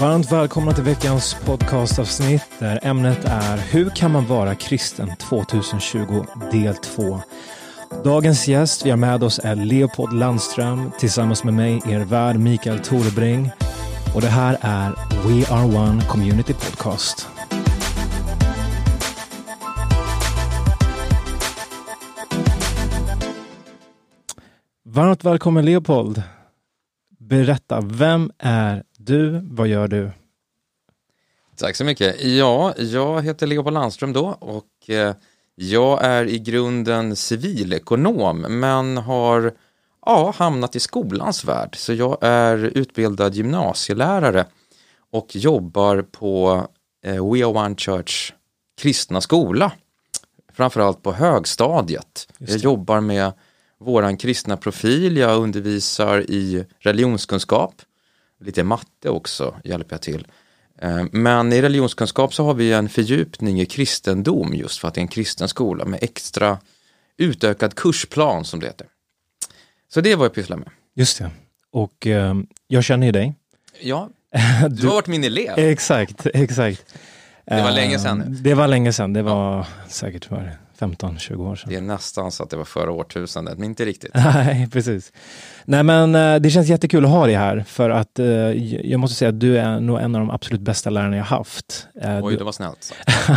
Varmt välkomna till veckans podcastavsnitt där ämnet är Hur kan man vara kristen 2020 del 2. Dagens gäst vi har med oss är Leopold Landström tillsammans med mig, er värd Mikael Torebring. Och det här är We Are One Community Podcast. Varmt välkommen Leopold. Berätta, vem är du? Vad gör du? Tack så mycket. Ja, jag heter Leopold Landström då och eh, jag är i grunden civilekonom men har ja, hamnat i skolans värld. Så jag är utbildad gymnasielärare och jobbar på eh, We Are One Church kristna skola. Framförallt på högstadiet. Jag jobbar med våran kristna profil, jag undervisar i religionskunskap, lite matte också hjälper jag till. Eh, men i religionskunskap så har vi en fördjupning i kristendom just för att det är en kristen skola med extra utökad kursplan som det heter. Så det är vad jag pysslar med. Just det. Och eh, jag känner ju dig. Ja, du har varit min elev. Exakt, exakt. Det var länge sedan. Eh, Det var länge sedan. Det var säkert för 15-20 år sedan. Det är nästan så att det var förra årtusendet, men inte riktigt. Nej, precis. Nej, men eh, det känns jättekul att ha dig här för att eh, jag måste säga att du är nog en av de absolut bästa lärarna jag haft. Eh, Oj, du- det var snällt.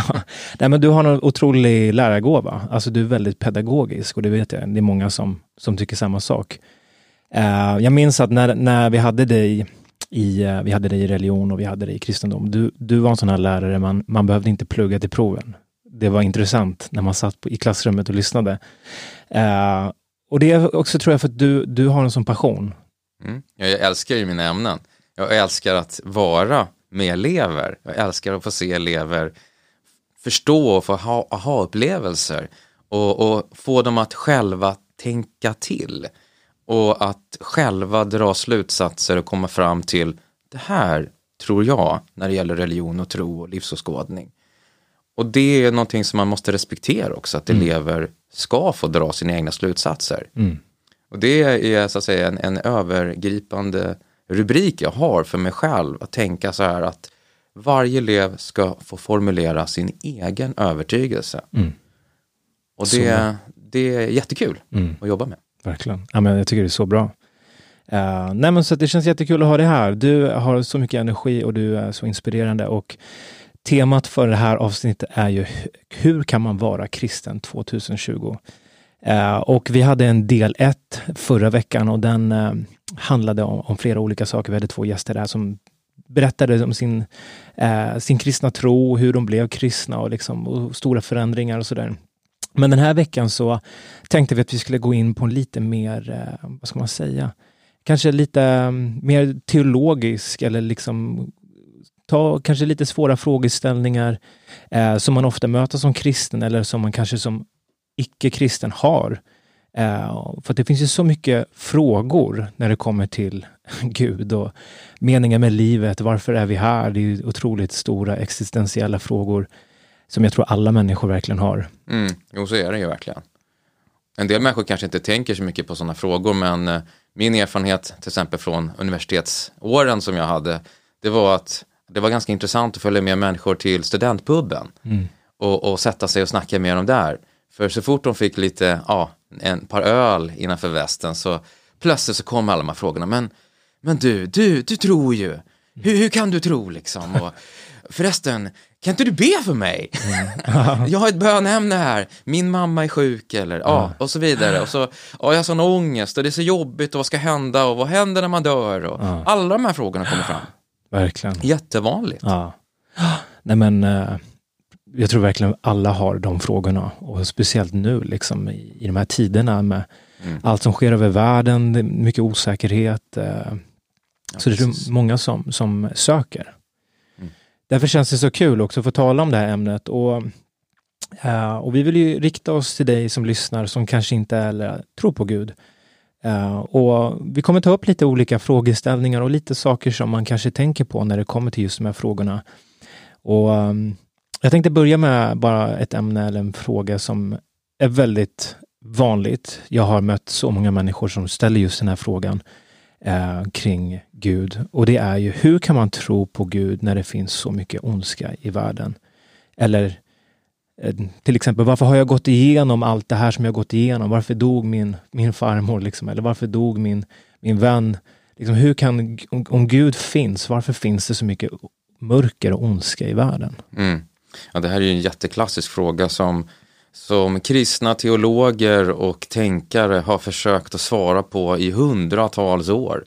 Nej, men du har en otrolig lärargåva. Alltså du är väldigt pedagogisk och det vet jag, det är många som, som tycker samma sak. Eh, jag minns att när, när vi hade dig i, vi hade dig i religion och vi hade dig i kristendom. Du, du var en sån här lärare, man, man behövde inte plugga till proven. Det var intressant när man satt på, i klassrummet och lyssnade. Eh, och det är också tror jag för att du, du har en sån passion. Mm. Jag älskar ju mina ämnen. Jag älskar att vara med elever. Jag älskar att få se elever förstå och få ha aha-upplevelser och, och få dem att själva tänka till och att själva dra slutsatser och komma fram till det här tror jag när det gäller religion och tro och livsåskådning. Och det är någonting som man måste respektera också, att elever ska få dra sina egna slutsatser. Och det är så att säga en, en övergripande rubrik jag har för mig själv, att tänka så här att varje elev ska få formulera sin egen övertygelse. Och det, det är jättekul att jobba med. Verkligen. Ja, men jag tycker det är så bra. Uh, nej, men så det känns jättekul att ha dig här. Du har så mycket energi och du är så inspirerande. Och temat för det här avsnittet är ju hur kan man vara kristen 2020? Eh, och vi hade en del 1 förra veckan och den eh, handlade om, om flera olika saker. Vi hade två gäster där som berättade om sin, eh, sin kristna tro, hur de blev kristna och, liksom, och stora förändringar och sådär. Men den här veckan så tänkte vi att vi skulle gå in på en lite mer, eh, vad ska man säga, kanske lite mm, mer teologisk eller liksom ta kanske lite svåra frågeställningar eh, som man ofta möter som kristen eller som man kanske som icke-kristen har. Eh, för det finns ju så mycket frågor när det kommer till Gud och meningen med livet. Varför är vi här? Det är ju otroligt stora existentiella frågor som jag tror alla människor verkligen har. Mm, jo, så är det ju verkligen. En del människor kanske inte tänker så mycket på sådana frågor, men eh, min erfarenhet till exempel från universitetsåren som jag hade, det var att det var ganska intressant att följa med människor till studentpubben och, och sätta sig och snacka med dem där. För så fort de fick lite, ja, en par öl innanför västen så plötsligt så kom alla de här frågorna. Men, men du, du, du tror ju. Hur, hur kan du tro liksom? Och, förresten, kan inte du be för mig? jag har ett bönämne här, min mamma är sjuk eller ja, och så vidare. Och så, ja, jag har sån ångest och det är så jobbigt och vad ska hända och vad händer när man dör? Och Alla de här frågorna kommer fram. Verkligen. Jättevanligt. Ja. Nej men, eh, jag tror verkligen alla har de frågorna och speciellt nu liksom i, i de här tiderna med allt som sker över världen, mycket osäkerhet. eh, så det är många som, som söker. Därför känns det så kul också att få tala om det här ämnet och, eh, och vi vill ju rikta oss till dig som lyssnar som kanske inte eller tror på Gud. Eh, och vi kommer ta upp lite olika frågeställningar och lite saker som man kanske tänker på när det kommer till just de här frågorna. Och um, jag tänkte börja med bara ett ämne eller en fråga som är väldigt vanligt. Jag har mött så många människor som ställer just den här frågan. eh, kring Gud. Och det är ju, hur kan man tro på Gud när det finns så mycket ondska i världen? Eller Eh, till exempel, varför har jag gått igenom allt det här som jag gått igenom? Varför dog min, min farmor? Liksom? Eller varför dog min, min vän? Liksom, hur kan, om, om Gud finns, varför finns det så mycket mörker och ondska i världen? Mm. Ja, det här är ju en jätteklassisk fråga som, som kristna teologer och tänkare har försökt att svara på i hundratals år.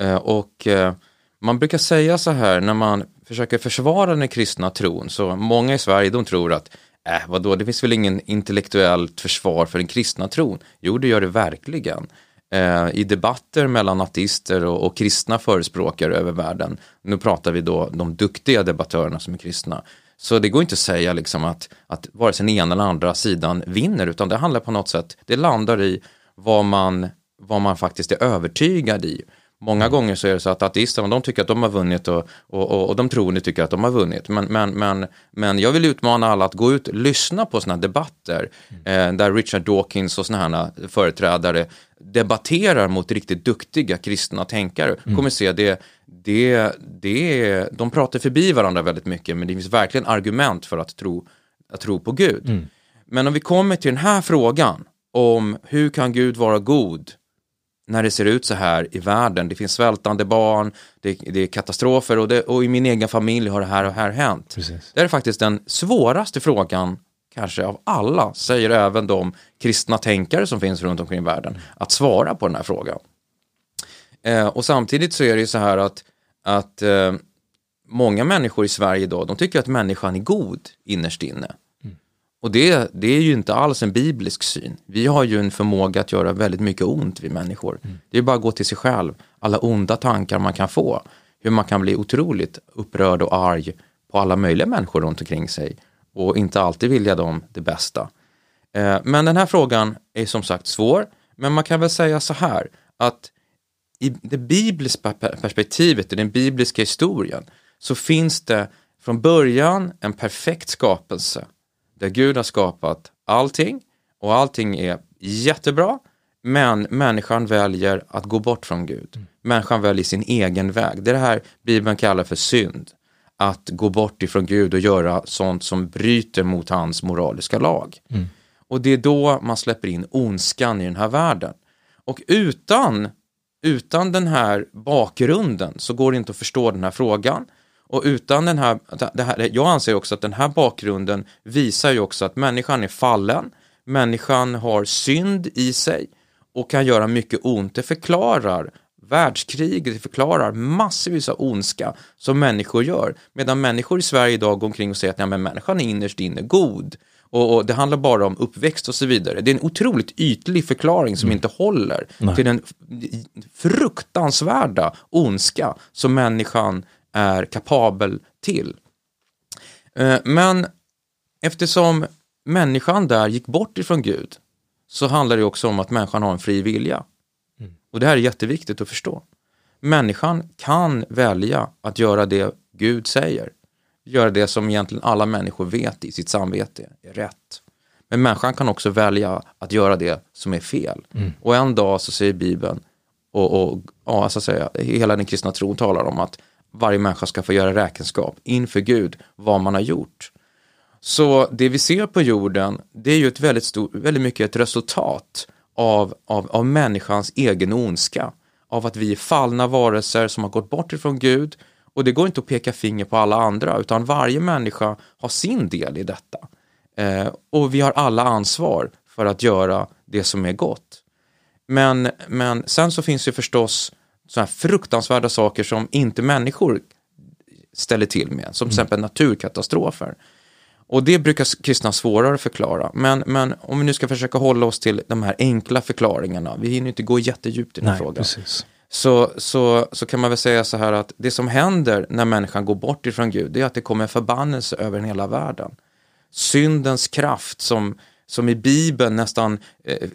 Eh, och eh, man brukar säga så här när man försöker försvara den kristna tron, så många i Sverige de tror att äh, vadå, det finns väl ingen intellektuellt försvar för den kristna tron? Jo, det gör det verkligen. Eh, I debatter mellan ateister och, och kristna förespråkare över världen, nu pratar vi då de duktiga debattörerna som är kristna, så det går inte att säga liksom att, att vare sig den ena eller andra sidan vinner, utan det handlar på något sätt, det landar i vad man, vad man faktiskt är övertygad i. Många gånger så är det så att ateisterna de tycker att de har vunnit och, och, och, och de troende tycker att de har vunnit. Men, men, men, men jag vill utmana alla att gå ut och lyssna på sådana debatter mm. eh, där Richard Dawkins och sådana här företrädare debatterar mot riktigt duktiga kristna tänkare. Mm. kommer se det, det, det, de pratar förbi varandra väldigt mycket men det finns verkligen argument för att tro, att tro på Gud. Mm. Men om vi kommer till den här frågan om hur kan Gud vara god när det ser ut så här i världen. Det finns svältande barn, det, det är katastrofer och, det, och, i min egen familj har det här och här hänt. Precis. Det är faktiskt den svåraste frågan kanske av alla, säger även de kristna tänkare som finns runt omkring i världen, att svara på den här frågan. Eh, och samtidigt så är det ju så här att, att eh, många människor i Sverige idag, de tycker att människan är god innerst inne. Och det, det är ju inte alls en biblisk syn. Vi har ju en förmåga att göra väldigt mycket ont vi människor. Mm. Det är bara att gå till sig själv, alla onda tankar man kan få, hur man kan bli otroligt upprörd och arg på alla möjliga människor runt omkring sig och inte alltid vilja dem det bästa. Eh, men den här frågan är som sagt svår, men man kan väl säga så här att i det bibliska perspektivet, i den bibliska historien, så finns det från början en perfekt skapelse där Gud har skapat allting och allting är jättebra men människan väljer att gå bort från Gud. Mm. Människan väljer sin egen väg. Det är det här Bibeln kallar för synd. Att gå bort ifrån Gud och göra sånt som bryter mot hans moraliska lag. Mm. Och det är då man släpper in ondskan i den här världen. Och utan, utan den här bakgrunden så går det inte att förstå den här frågan. Och utan den här, det här, jag anser också att den här bakgrunden visar ju också att människan är fallen, människan har synd i sig och kan göra mycket ont. Det förklarar världskrig, det förklarar massvis av ondska som människor gör. Medan människor i Sverige idag går omkring och säger att ja, men människan är innerst inne god. Och, och, det handlar bara om uppväxt och så vidare. Det är en otroligt ytlig förklaring som mm. inte håller Nej. till den fruktansvärda ondska som människan är kapabel till. Eh, men eftersom människan där gick bort ifrån Gud så handlar det också om att människan har en fri vilja. Mm. Och det här är jätteviktigt att förstå. Människan kan välja att göra det Gud säger. Göra det som egentligen alla människor vet i sitt samvete är rätt. Men människan kan också välja att göra det som är fel. Mm. Och en dag så säger Bibeln, och, och ja, så att säga, hela den kristna tron talar om att varje människa ska få göra räkenskap inför Gud vad man har gjort. Så det vi ser på jorden, det är ju ett väldigt, stor, väldigt mycket ett resultat av, av, av människans egen ondska. Av att vi är fallna varelser som har gått bort ifrån Gud och det går inte att peka finger på alla andra utan varje människa har sin del i detta. Eh, och vi har alla ansvar för att göra det som är gott. Men, men sen så finns det förstås sådana här fruktansvärda saker som inte människor ställer till med, som till mm. exempel naturkatastrofer. Och det brukar kristna svårare att förklara. Men, men om vi nu ska försöka hålla oss till de här enkla förklaringarna, vi hinner inte gå jättedjupt i den här frågan. Så, så, så kan man väl säga så här att det som händer när människan går bort ifrån Gud, det är att det kommer förbannelse över hela världen. Syndens kraft som som i Bibeln nästan eh,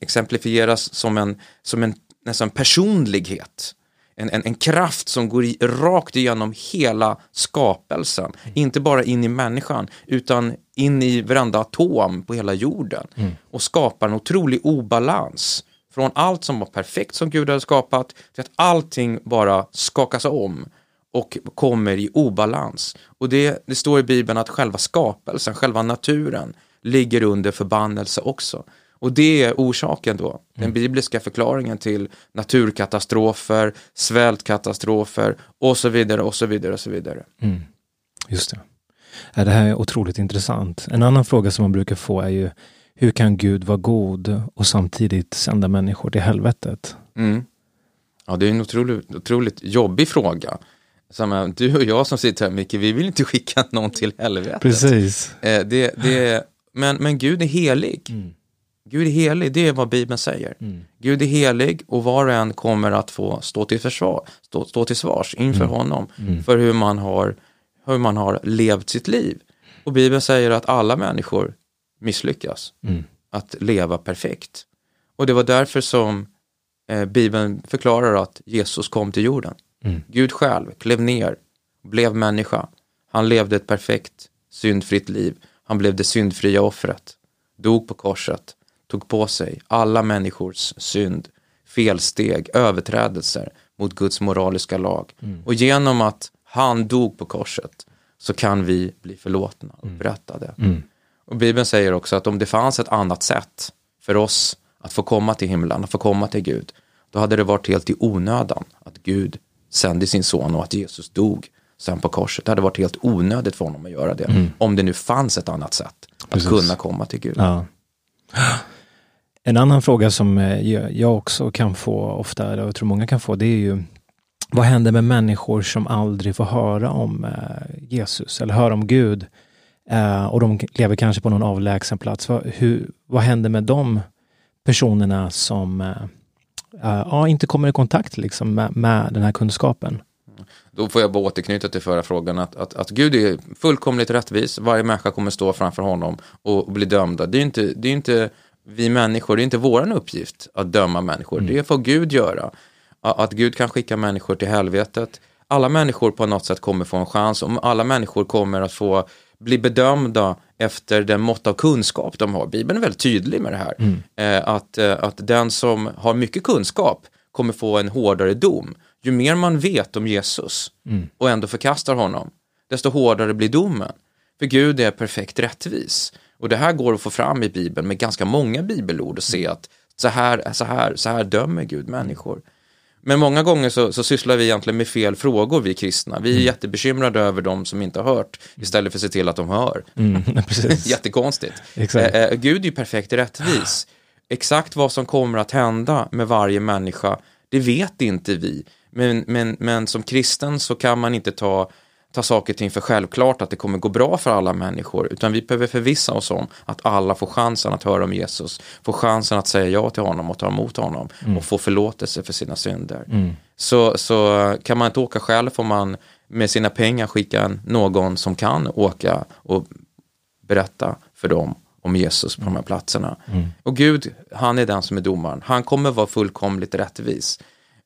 exemplifieras som en, som en nästan personlighet. En, en, en kraft som går i, rakt igenom hela skapelsen. Mm. Inte bara in i människan utan in i varenda atom på hela jorden. Mm. Och skapar en otrolig obalans från allt som var perfekt som Gud hade skapat till att allting bara skakas om och kommer i obalans. Och det, det står i Bibeln att själva skapelsen, själva naturen ligger under förbannelse också. Och det är orsaken då, den Mm. bibliska förklaringen till naturkatastrofer, svältkatastrofer och så vidare och så vidare och så vidare. Mm. Just det. Ja, det här är otroligt intressant. En annan fråga som man brukar få är ju hur kan Gud vara god och samtidigt sända människor till helvetet? Mm. Ja, det är en otroligt, otroligt jobbig fråga. Eh, du och jag som sitter här Micke, vi vill inte skicka någon till helvetet. Precis. Eh, det, det, men, men Gud är helig. Mm. Gud är helig, det är vad Bibeln säger. Mm. Gud är helig och var och en kommer att få stå till, försvar, stå, stå till svars inför Mm. honom Mm. för hur man, har, hur man har levt sitt liv. Och Bibeln säger att alla människor misslyckas Mm. att leva perfekt. Och det var därför som eh, Bibeln förklarar att Jesus kom till jorden. Mm. Gud själv klev ner, blev människa. Han levde ett perfekt, syndfritt liv. Han blev det syndfria offret, dog på korset, tog på sig alla människors synd, felsteg, överträdelser mot Guds moraliska lag. Och genom att han dog på korset så kan vi bli förlåtna och upprättade. Mm. Och Bibeln säger också att om det fanns ett annat sätt för oss att få komma till himlen, att få komma till Gud, då hade det varit helt i onödan att Gud sände sin son och att Jesus dog sen på korset. Det hade varit helt onödigt för honom att göra det. Om det nu fanns ett annat sätt att Precis. kunna komma till Gud. Ja. En annan fråga som eh, jag också kan få ofta, eller jag tror många kan få, det är ju vad händer med människor som aldrig får höra om eh, Jesus eller höra om Gud eh, och de lever kanske på någon avlägsen plats. Vad, hur, vad händer med de personerna som ja, inte kommer i kontakt liksom, med, med den här kunskapen? Då får jag bara återknyta till förra frågan att, att, att Gud är fullkomligt rättvis. Varje människa kommer stå framför honom och, bli dömda. Det är inte, det är inte vi människor, det är inte våran uppgift att döma människor. Det får Gud göra. Att Gud kan skicka människor till helvetet. Alla människor på något sätt kommer få en chans. Om alla människor kommer att få bli bedömda efter den mått av kunskap de har. Bibeln är väldigt tydlig med det här. Eh, att, eh, att den som har mycket kunskap kommer få en hårdare dom. Ju mer man vet om Jesus och ändå förkastar honom, desto hårdare blir domen. För Gud är perfekt rättvis. Och det här går att få fram i Bibeln med ganska många bibelord och se att så här, så här, så här dömer Gud människor. Men många gånger så, så sysslar vi egentligen med fel frågor, vi kristna. Vi är jättebekymrade över de som inte har hört, istället för att se till att de hör. Mm. Jättekonstigt. Eh, eh, Gud är ju perfekt rättvis. Exakt vad som kommer att hända med varje människa, det vet inte vi. Men, men, men som kristen så kan man inte ta, ta saker och ting för självklart att det kommer gå bra för alla människor, utan vi behöver förvissa oss om att alla får chansen att höra om Jesus, får chansen att säga ja till honom och ta emot honom och få förlåtelse för sina synder. Så, så kan man inte åka själv får man med sina pengar skicka någon som kan åka och berätta för dem om Jesus på de här platserna. Och Gud, han är den som är domaren. Han kommer vara fullkomligt rättvis.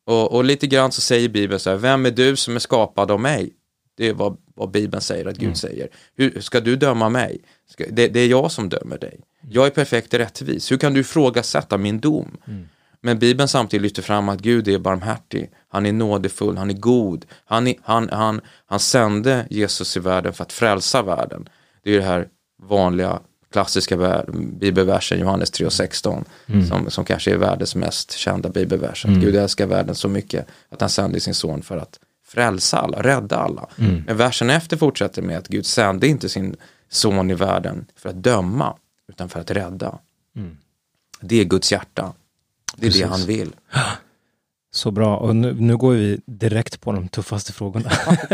Och, och lite grann så säger Bibeln så här, vem är du som är skapad av mig? Det är vad, vad Bibeln säger att Gud säger. Hur ska du döma mig? Ska, det, det är jag som dömer dig. Jag är perfekt rättvis. Hur kan du ifrågasätta min dom? Men Bibeln samtidigt lyfter fram att Gud är barmhärtig, han är nådefull, han är god. Han, är, han, han, han sände Jesus i världen för att frälsa världen. Det är det här vanliga klassiska bibelversen, Johannes 3 och 16, som, som kanske är världens mest kända bibelvers. Att Gud älskar världen så mycket att han sände sin son för att frälsa alla, rädda alla. Men versen efter fortsätter med att Gud sände inte sin son i världen för att döma, utan för att rädda. Det är Guds hjärta. Det är Precis. det han vill. Så bra. Och nu, nu går vi direkt på de tuffaste frågorna.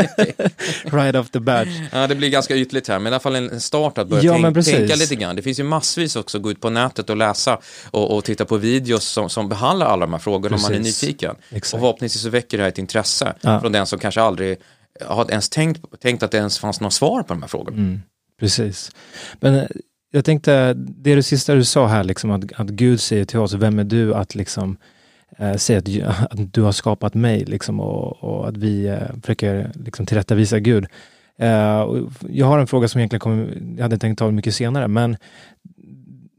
right off the bat. Ja, det blir ganska ytligt här, men i alla fall en start att börja Ja, tänk, precis. tänka lite grann. Det finns ju massvis också att gå ut på nätet och läsa och, och titta på videos som, som behandlar alla de här frågorna om man är Precis. nyfiken. Exakt. Och förhoppningsvis så väcker det här ett intresse Ja. från den som kanske aldrig har ens tänkt, tänkt att det ens fanns något svar på de här frågorna. Mm, precis. Men eh, jag tänkte, det är det sista du sa här, liksom, att, att Gud säger till oss, vem är du att liksom eh, säga att, att du har skapat mig liksom, och, och att vi eh, försöker liksom, tillrättavisa Gud. Eh, jag har en fråga som egentligen kommer, jag hade tänkt ta mycket senare, men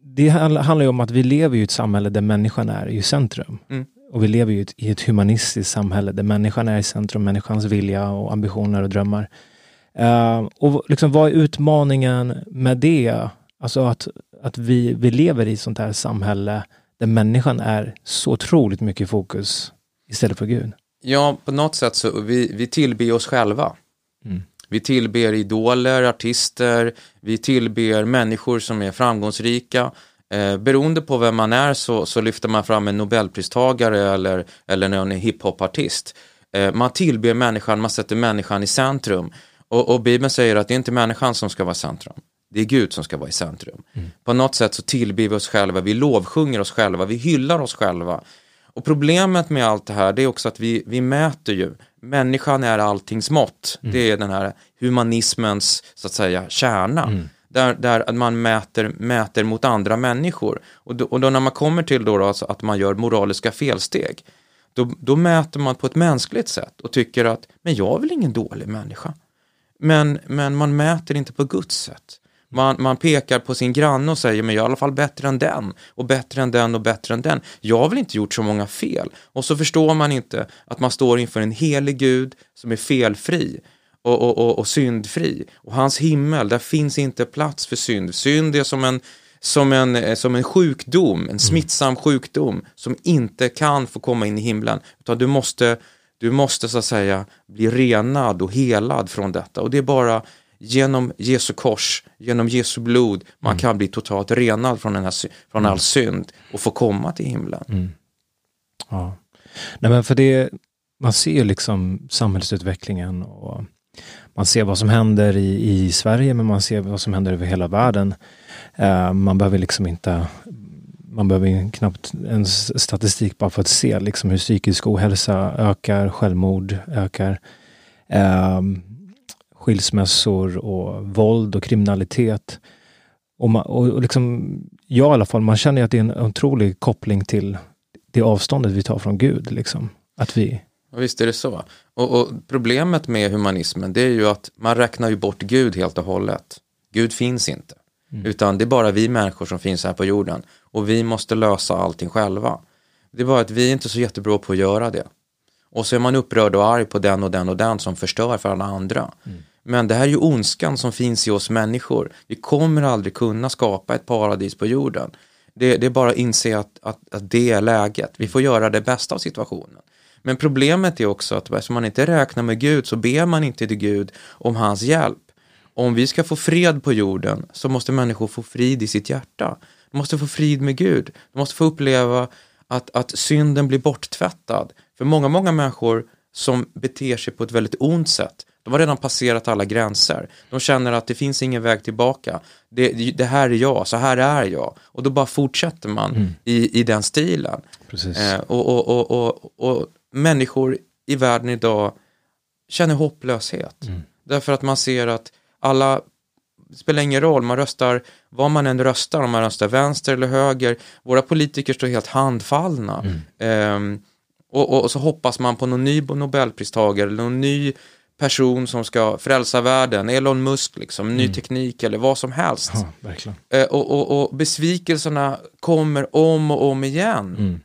det handlar ju om att vi lever i ett samhälle där människan är i centrum. Mm. Och vi lever ju i ett humanistiskt samhälle där människan är i centrum, människans vilja och ambitioner och drömmar. Uh, och liksom, vad är utmaningen med det? Alltså att, att vi, vi lever i ett sånt här samhälle där människan är så otroligt mycket i fokus istället för Gud. Ja, på något sätt så vi, vi tillber oss själva. Mm. Vi tillber idoler, artister, vi tillber människor som är framgångsrika. Eh, beroende på vem man är så, så lyfter man fram en nobelpristagare eller, eller någon hiphopartist. Eh, man tillber människan, man sätter människan i centrum. Och, och Bibeln säger att det är inte människan som ska vara centrum. Det är Gud som ska vara i centrum. Mm. På något sätt så tillber vi oss själva, vi lovsjunger oss själva, vi hyllar oss själva. Och problemet med allt det här det är också att vi, vi mäter ju, människan är alltings mått. Mm. Det är den här humanismens så att säga kärna. Mm. Där, där man mäter, mäter mot andra människor. Och då, och då när man kommer till då, då alltså att man gör moraliska felsteg, då, då mäter man på ett mänskligt sätt och tycker att men jag är väl ingen dålig människa. Men, men man mäter inte på Guds sätt. Man, man pekar på sin granne och säger men jag är i alla fall bättre än den och bättre än den och bättre än den. Jag har väl inte gjort så många fel. Och så förstår man inte att man står inför en helig Gud som är felfri och, och, och, och syndfri. Och hans himmel, där finns inte plats för synd. Synd är som en, som en, eh, som en sjukdom, en smittsam sjukdom som inte kan få komma in i himlen. Utan du måste, du måste så att säga bli renad och helad från detta. Och det är bara genom Jesu kors, genom Jesu blod, man Mm. kan bli totalt renad från, den här, från all synd och få komma till himlen. Mm. Ja. Nej, men för det, man ser ju liksom samhällsutvecklingen och man ser vad som händer i, i Sverige, men man ser vad som händer över hela världen. Eh, man behöver liksom inte man behöver knappt en statistik bara för att se liksom hur psykisk ohälsa ökar, självmord ökar, eh, skilsmässor och våld och kriminalitet. Och, man, och liksom, jag i alla fall, man känner ju att det är en otrolig koppling till det avståndet vi tar från Gud. Liksom. Att vi, Och visst är det så. Och, och problemet med humanismen det är ju att man räknar ju bort Gud helt och hållet. Gud finns inte. Utan det är bara vi människor som finns här på jorden. Och vi måste lösa allting själva. Det är bara att vi är inte så jättebra på att göra det. Och så är man upprörd och arg på den och den och den som förstör för alla andra. Men det här är ju ondskan som finns i oss människor. Vi kommer aldrig kunna skapa ett paradis på jorden. Det, det är bara att inse att, att, att det är läget. Vi får göra det bästa av situationen. Men problemet är också att eftersom man inte räknar med Gud så ber man inte till Gud om hans hjälp. Om vi ska få fred på jorden så måste människor få frid i sitt hjärta. De måste få frid med Gud. De måste få uppleva att, att synden blir borttvättad. För många, många människor som beter sig på ett väldigt ont sätt, de har redan passerat alla gränser. De känner att det finns ingen väg tillbaka. Det, det här är jag, så här är jag. Och då bara fortsätter man i, i den stilen. Eh, och, och, och, och, människor i världen idag känner hopplöshet. Mm. Därför att man ser att alla, det spelar ingen roll, man röstar, vad man än röstar, om man röstar vänster eller höger, våra politiker står helt handfallna. Mm. Ehm, och, och, och så hoppas man på någon ny nobelpristagare eller någon ny person som ska frälsa världen, Elon Musk, liksom, ny teknik eller vad som helst. ja. Eh, och, och, och besvikelserna kommer om och om igen. Mm.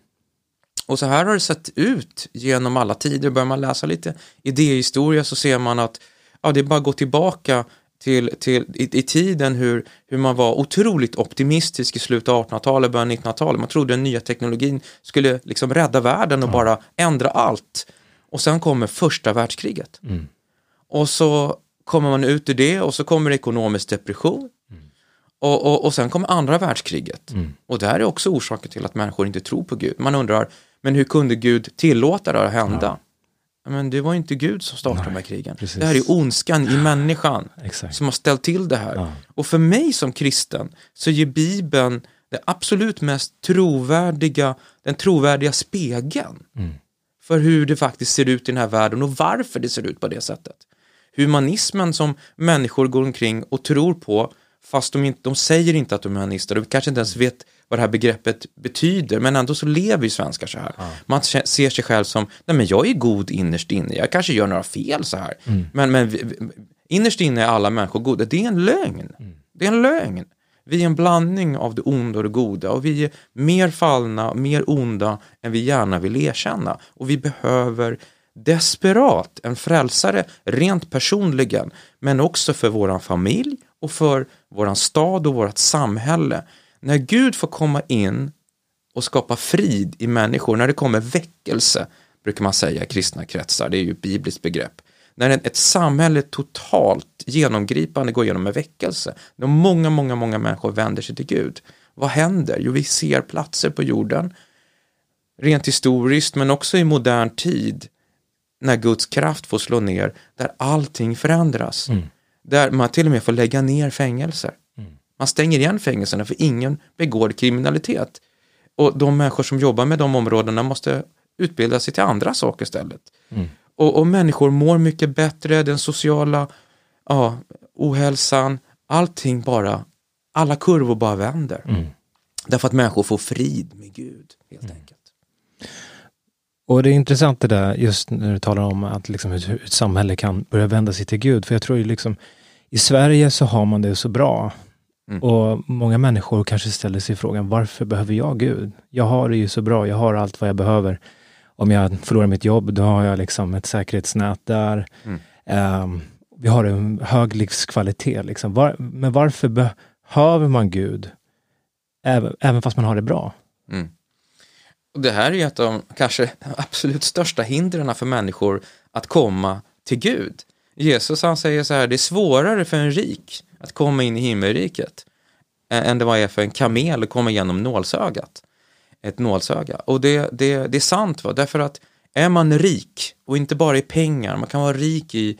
Och så här har det sett ut genom alla tider. Börjar man läsa lite idéhistoria så ser man att ja, det är bara att gå tillbaka till, till i, i tiden hur, hur man var otroligt optimistisk i slutet av 1800-talet, början av 1900-talet. Man trodde den nya teknologin skulle liksom rädda världen och bara ändra allt. Och sen kommer första världskriget. Mm. Och så kommer man ut ur det och så kommer ekonomisk depression. Och, och, och sen kommer andra världskriget. Mm. Och det här är också orsaken till att människor inte tror på Gud. Man undrar, men hur kunde Gud tillåta det att hända? Men det var inte Gud som startade de här krigen. precis. Det här är ondskan i människan Exakt. som har ställt till det här. Ja. Och för mig som kristen så ger Bibeln det absolut mest trovärdiga, den trovärdiga spegeln Mm. för hur det faktiskt ser ut i den här världen och varför det ser ut på det sättet. Humanismen som människor går omkring och tror på fast de, inte, de säger inte att de är humanister, de kanske inte ens vet vad det här begreppet betyder, men ändå så lever ju svenskar så här. Man kä- ser sig själv som, nej men jag är god innerst inne, jag kanske gör några fel så här, men, men vi- innerst inne är alla människor goda, det är en lögn. Det är en lögn. Vi är en blandning av det onda och det goda och vi är mer fallna, mer onda än vi gärna vill erkänna. Och vi behöver desperat en frälsare, rent personligen, men också för våran familj och för våran stad och vårt samhälle. När Gud får komma in och skapa frid i människor, när det kommer väckelse, brukar man säga i kristna kretsar, det är ju ett bibliskt begrepp. När ett samhälle totalt genomgripande går igenom en väckelse, när många, många, många människor vänder sig till Gud, vad händer? Jo, vi ser platser på jorden, rent historiskt, men också i modern tid, när Guds kraft får slå ner, där allting förändras. Mm. Där man till och med får lägga ner fängelser. Mm. Man stänger igen fängelserna för ingen begår kriminalitet. Och de människor som jobbar med de områdena måste utbilda sig till andra saker istället. Mm. Och, och, människor mår mycket bättre, den sociala ja, ohälsan, allting bara, alla kurvor bara vänder. Mm. Därför att människor får frid med Gud, helt mm. enkelt. Och det är intressant det där, just när du talar om att liksom hur ett samhälle kan börja vända sig till Gud. För jag tror ju liksom, i Sverige så har man det så bra. Mm. Och många människor kanske ställer sig frågan, varför behöver jag Gud? Jag har det ju så bra, jag har allt vad jag behöver. Om jag förlorar mitt jobb, då har jag liksom ett säkerhetsnät där. Mm. Um, vi har en hög livskvalitet. Liksom. Var, men varför behöver man Gud? Även, även fast man har det bra. Mm. Det här är ju ett av de kanske absolut största hindren för människor att komma till Gud. Jesus han säger så här, det är svårare för en rik att komma in i himmelriket än det var är för en kamel att komma igenom nålsögat. Ett nålsöga. Och det, det, det är sant, va? därför att är man rik, och inte bara i pengar, man kan vara rik i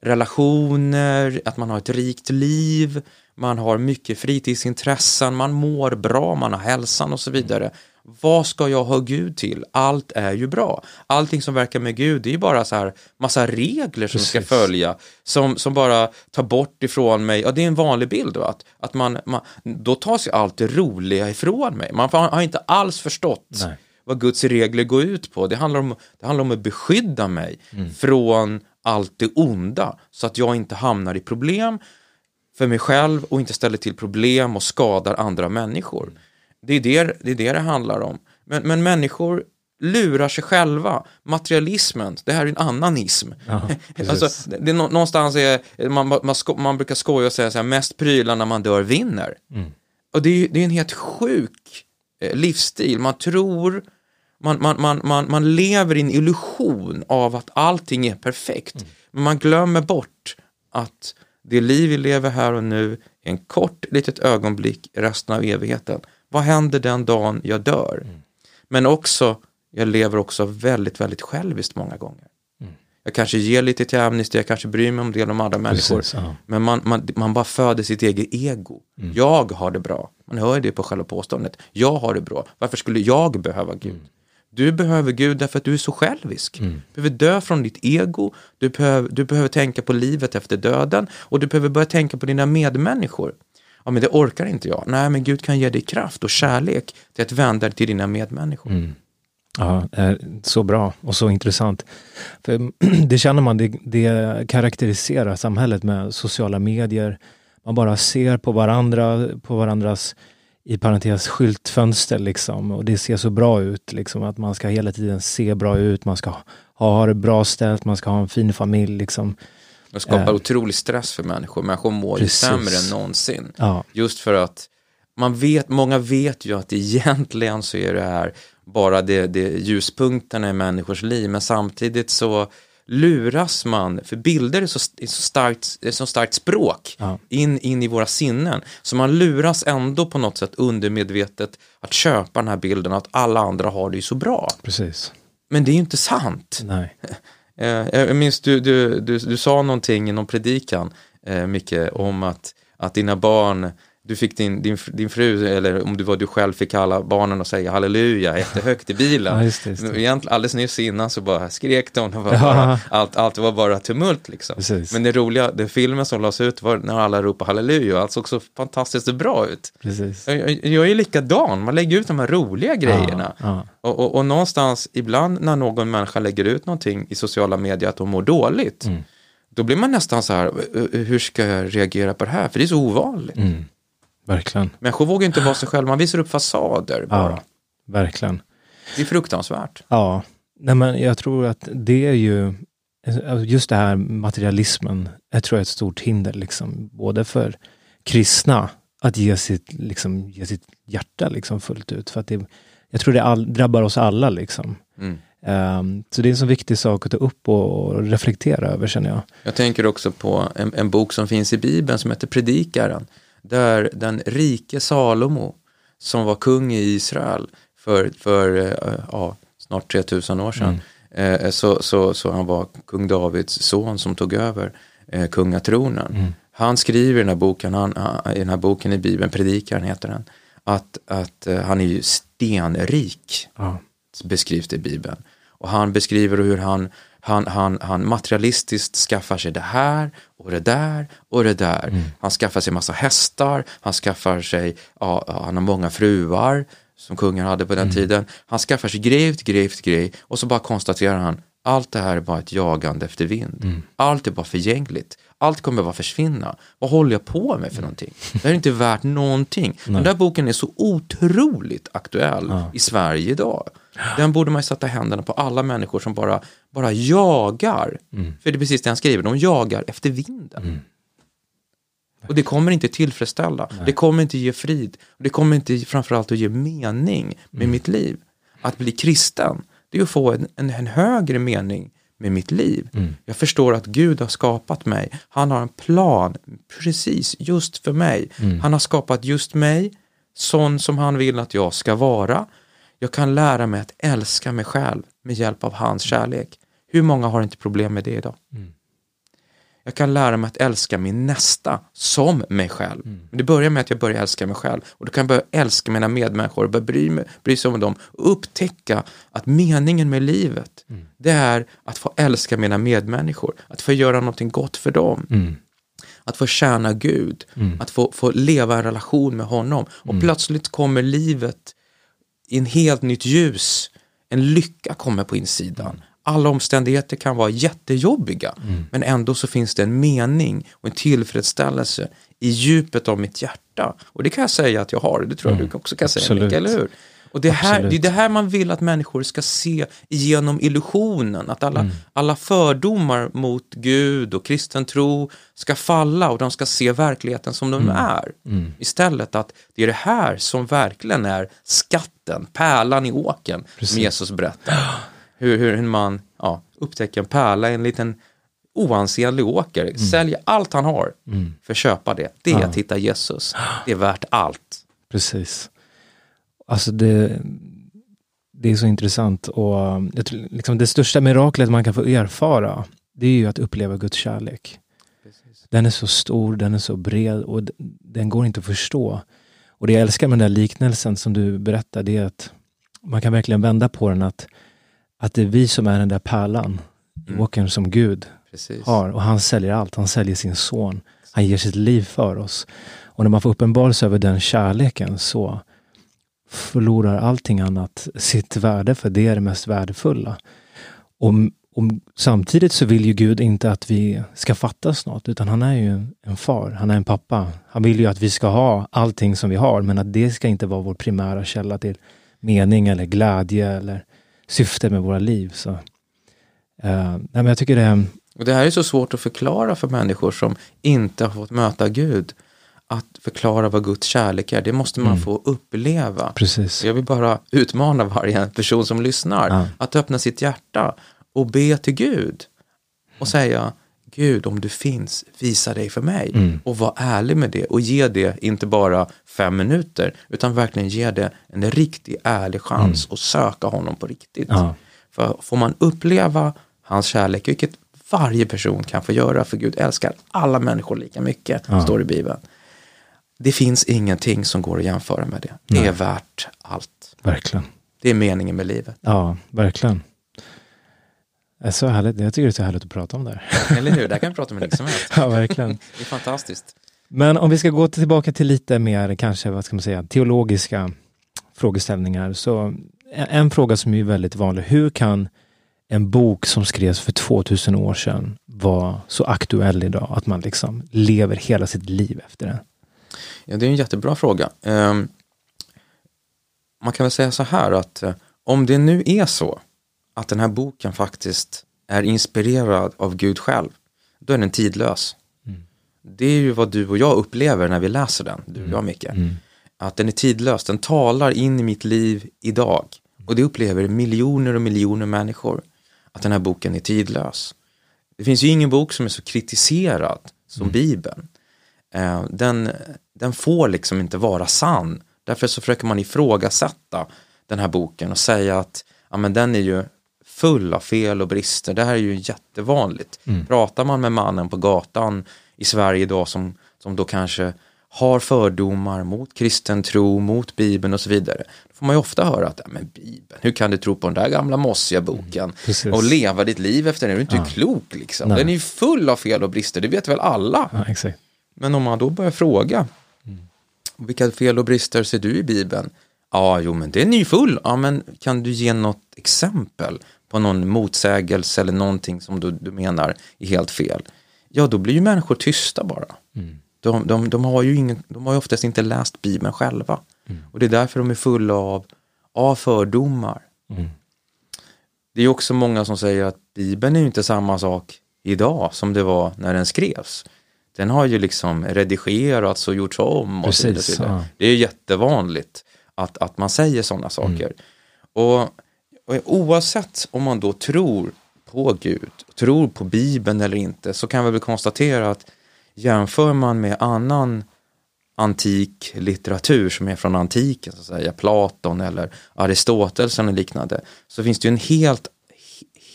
relationer, att man har ett rikt liv, man har mycket fritidsintressen, man mår bra, man har hälsan och så vidare. Vad ska jag ha Gud till? Allt är ju bra. Allting som verkar med Gud, det är ju bara så här massa regler som Precis. ska följa, som, som bara tar bort ifrån mig, ja det är en vanlig bild, va? att, att man, man, då tas ju allt det roliga ifrån mig. Man har inte alls förstått Nej. vad Guds regler går ut på. Det handlar om, det handlar om att beskydda mig mm. från allt det onda, så att jag inte hamnar i problem för mig själv och inte ställer till problem och skadar andra människor. Det är det det, är det, det handlar om. Men, men människor lurar sig själva. Materialismen, det här är en annan ism. Ja, alltså, det, det, någonstans är, man, man, sko, man brukar skoja och säga så här, mest prylar när man dör vinner. Mm. Och det är, det är en helt sjuk eh, livsstil. Man tror, man, man, man, man, man lever i en illusion av att allting är perfekt. Mm. Men man glömmer bort att det liv vi lever här och nu är en kort litet ögonblick resten av evigheten. Vad händer den dagen jag dör? Mm. Men också, jag lever också väldigt, väldigt själviskt många gånger. Mm. Jag kanske ger lite till Amnesty, jag kanske bryr mig om det om andra människor. Precis, men man, man, man bara föder sitt eget ego. Mm. Jag har det bra. Man hör det på själva påståendet. Jag har det bra. Varför skulle jag behöva Gud? Mm. Du behöver Gud därför att du är så självisk. Mm. Du behöver dö från ditt ego, du behöver, du behöver tänka på livet efter döden och du behöver börja tänka på dina medmänniskor ja men det orkar inte jag. Nej, men Gud kan ge dig kraft och kärlek till att vända dig till dina medmänniskor. Mm. Ja, eh, så bra och så intressant. För det känner man, det, det karaktäriserar samhället med sociala medier. Man bara ser på varandra, på varandras i parentes skyltfönster liksom och det ser så bra ut liksom att man ska hela tiden se bra ut, man ska ha det bra ställt, man ska ha en fin familj liksom. Det skapar eh. otrolig stress för människor. Människor mår ju sämre än någonsin. Ja. Just för att man vet, många vet ju att egentligen så är det här bara det, det ljuspunkterna i människors liv, men samtidigt så luras man, för bilder är så, är så, starkt, är så starkt språk ja. in, in i våra sinnen, så man luras ändå på något sätt undermedvetet att köpa den här bilden att alla andra har det ju så bra. Precis. Men det är ju inte sant. Nej. Eh, jag minns du, du, du, du sa någonting i någon predikan, eh, Micke, om att, att dina barn du fick din, din, din fru, eller om du var du själv, fick alla barnen att säga halleluja jättehögt i bilen. ja, just det, just det. Egentligen, alldeles nyss innan så bara skrek de, var bara, allt, allt var bara tumult liksom. Precis. Men det roliga, den filmen som lades ut var när alla ropade halleluja, allt såg så fantastiskt bra ut. Precis. Jag, jag, jag är likadan, man lägger ut de här roliga grejerna. Ja, ja. Och, och, och, någonstans, ibland när någon människa lägger ut någonting i sociala medier att de mår dåligt, mm. då blir man nästan så här, hur ska jag reagera på det här? För det är så ovanligt. Mm. Verkligen. Människor vågar inte vara sig själva, man visar upp fasader bara. Ja, verkligen. Det är fruktansvärt. Ja, nej men jag tror att det är ju, just det här materialismen, jag tror är ett stort hinder, liksom, både för kristna att ge sitt, liksom, ge sitt hjärta liksom, fullt ut. För att det, jag tror det all, drabbar oss alla. Liksom. Mm. Um, så det är en så viktig sak att ta upp och, reflektera över känner jag. Jag tänker också på en, en bok som finns i Bibeln som heter Predikaren. Där den rike Salomo, som var kung i Israel för, för uh, ja, snart 3000 år sedan, mm. uh, så, så, så han var kung Davids son som tog över uh, kungatronen. Mm. Han skriver i den här boken, han, i den här boken i Bibeln, Predikaren heter den, att, att han är ju stenrik, ja. beskrivs det i Bibeln. Och han beskriver hur han, han, han, han materialistiskt skaffar sig det här och det där och det där. Mm. Han skaffar sig massa hästar, han skaffar sig, ja, han har många fruar som kungen hade på den mm. tiden. Han skaffar sig grej efter grej efter grej och så bara konstaterar han allt det här är bara ett jagande efter vind. Mm. Allt är bara förgängligt. Allt kommer bara försvinna. Vad håller jag på med för någonting? Det är inte värt någonting. Nej. Den där boken är så otroligt aktuell ja. i Sverige idag. Den borde man sätta händerna på alla människor som bara, bara jagar. Mm. För det är precis det han skriver, de jagar efter vinden. Mm. Och det kommer inte tillfredsställa, Nej. det kommer inte ge frid, och det kommer inte framförallt att ge mening med mm. mitt liv. Att bli kristen, det är att få en, en, en högre mening med mitt liv. Mm. Jag förstår att Gud har skapat mig. Han har en plan precis just för mig. Mm. Han har skapat just mig, sån som han vill att jag ska vara. Jag kan lära mig att älska mig själv med hjälp av hans kärlek. Hur många har inte problem med det idag? Mm. Jag kan lära mig att älska min nästa som mig själv. Mm. Det börjar med att jag börjar älska mig själv och då kan jag börja älska mina medmänniskor och börja bry, mig, bry sig om dem och upptäcka att meningen med livet mm. det är att få älska mina medmänniskor, att få göra någonting gott för dem. Mm. Att få tjäna Gud, mm. att få, få leva en relation med honom och mm. plötsligt kommer livet i en helt nytt ljus. En lycka kommer på insidan alla omständigheter kan vara jättejobbiga mm. men ändå så finns det en mening och en tillfredsställelse i djupet av mitt hjärta. Och det kan jag säga att jag har, det tror jag mm. du också kan säga Mikael, eller hur? Och det, här, det är det här man vill att människor ska se genom illusionen, att alla, mm. alla fördomar mot Gud och kristen tro ska falla och de ska se verkligheten som de mm. är. Mm. Istället att det är det här som verkligen är skatten, pärlan i åken, som Jesus berättar. hur, hur man ja, upptäcker en pärla i en liten oansenlig åker, mm. säljer allt han har mm. för att köpa det. Det är ja. att hitta Jesus. Det är värt allt. Precis. Alltså det, det är så intressant och jag tror, liksom det största miraklet man kan få erfara, det är ju att uppleva Guds kärlek. Precis. Den är så stor, den är så bred och den går inte att förstå. Och det jag älskar med den där liknelsen som du berättar, det är att man kan verkligen vända på den att att det är vi som är den där pärlan mm. åkern som Gud Precis. har. Och han säljer allt. Han säljer sin son. Han ger sitt liv för oss. Och när man får uppenbarelse över den kärleken så förlorar allting annat sitt värde, för det är det mest värdefulla. Och, och samtidigt så vill ju Gud inte att vi ska fattas något, utan han är ju en far, han är en pappa. Han vill ju att vi ska ha allting som vi har, men att det ska inte vara vår primära källa till mening eller glädje eller syfte med våra liv. Så, uh, nej, men jag tycker det, och det här är så svårt att förklara för människor som inte har fått möta Gud. Att förklara vad Guds kärlek är, det måste man mm. få uppleva. Precis. Jag vill bara utmana varje person som lyssnar ja. att öppna sitt hjärta och be till Gud och säga Gud, om du finns, visa dig för mig. Mm. Och var ärlig med det och ge det inte bara fem minuter, utan verkligen ge det en riktig ärlig chans mm. och söka honom på riktigt. Ja. För får man uppleva hans kärlek, vilket varje person kan få göra, för Gud älskar alla människor lika mycket, ja. står i Bibeln. Det finns ingenting som går att jämföra med det. Det Nej. är värt allt. Verkligen. Det är meningen med livet. Ja, verkligen. Det är så härligt. Jag tycker det är så härligt att prata om det här. Eller hur, där kan vi prata om hur som helst. ja, verkligen. det är fantastiskt. Men om vi ska gå tillbaka till lite mer, kanske, vad ska man säga, teologiska frågeställningar. Så en fråga som är väldigt vanlig, hur kan en bok som skrevs för 2000 år sedan vara så aktuell idag att man liksom lever hela sitt liv efter den? Ja, det är en jättebra fråga. Um, man kan väl säga så här att uh, om det nu är så att den här boken faktiskt är inspirerad av Gud själv, då är den tidlös. Mm. Det är ju vad du och jag upplever när vi läser den, du och jag Micke. Mm. Att den är tidlös, den talar in i mitt liv idag. Och det upplever miljoner och miljoner människor, att den här boken är tidlös. Det finns ju ingen bok som är så kritiserad som mm. Bibeln. Eh, den, den får liksom inte vara sann. Därför så försöker man ifrågasätta den här boken och säga att ja, men den är ju full av fel och brister. Det här är ju jättevanligt. Mm. Pratar man med mannen på gatan i Sverige idag som, som då kanske har fördomar mot kristen tro, mot Bibeln och så vidare. Då får man ju ofta höra att, men Bibeln, hur kan du tro på den där gamla mossiga boken mm, och leva ditt liv efter den? Du är inte ja. klok liksom. Nej. Den är ju full av fel och brister, det vet väl alla. Ja, men om man då börjar fråga, mm. vilka fel och brister ser du i Bibeln? Ja, jo, men den är ju full. Ja, men kan du ge något exempel på någon motsägelse eller någonting som du, du menar är helt fel? Ja, då blir ju människor tysta bara. Mm. De, de, de, har ju ingen, de har ju oftast inte läst Bibeln själva. Mm. Och det är därför de är fulla av, av fördomar. Mm. Det är också många som säger att Bibeln är ju inte samma sak idag som det var när den skrevs. Den har ju liksom redigerats och gjorts om. Och så Ja. Det är jättevanligt att, att man säger sådana saker. Mm. Och oavsett om man då tror på Gud, tror på Bibeln eller inte, så kan vi väl konstatera att jämför man med annan antik litteratur som är från antiken, så att säga, Platon eller Aristoteles eller liknande, så finns det ju en helt,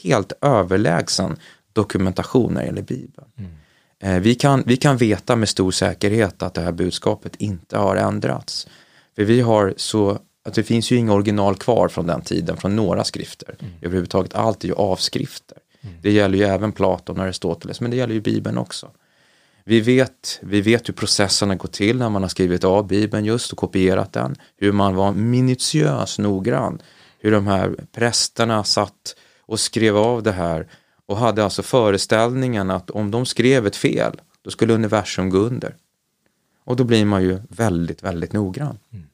helt överlägsen dokumentation när det gäller Bibeln. Mm. Eh, vi, kan, vi kan veta med stor säkerhet att det här budskapet inte har ändrats. För vi har så, att det finns ju inga original kvar från den tiden, från några skrifter. Mm. Överhuvudtaget allt är ju avskrifter. Mm. Det gäller ju även Platon och Aristoteles, men det gäller ju Bibeln också. Vi vet, vi vet hur processerna går till när man har skrivit av Bibeln just och kopierat den. Hur man var minutiös noggrann. Hur de här prästerna satt och skrev av det här och hade alltså föreställningen att om de skrev ett fel, då skulle universum gå under. Och då blir man ju väldigt, väldigt noggrann. Mm.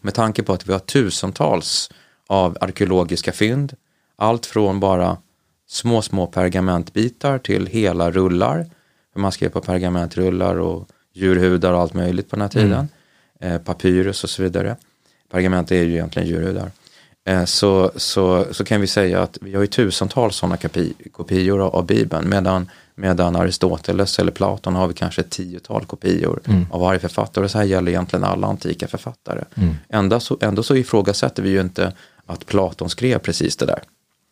Med tanke på att vi har tusentals av arkeologiska fynd, allt från bara små, små pergamentbitar till hela rullar, man skrev på pergamentrullar och djurhudar och allt möjligt på den här tiden, mm. eh, papyrus och så vidare. Pergament är ju egentligen djurhudar. Eh, så, så, så kan vi säga att vi har ju tusentals sådana kopior av Bibeln medan, medan Aristoteles eller Platon har vi kanske ett tiotal kopior mm. av varje författare. Så här gäller egentligen alla antika författare. Mm. Ändå, så, ändå så ifrågasätter vi ju inte att Platon skrev precis det där.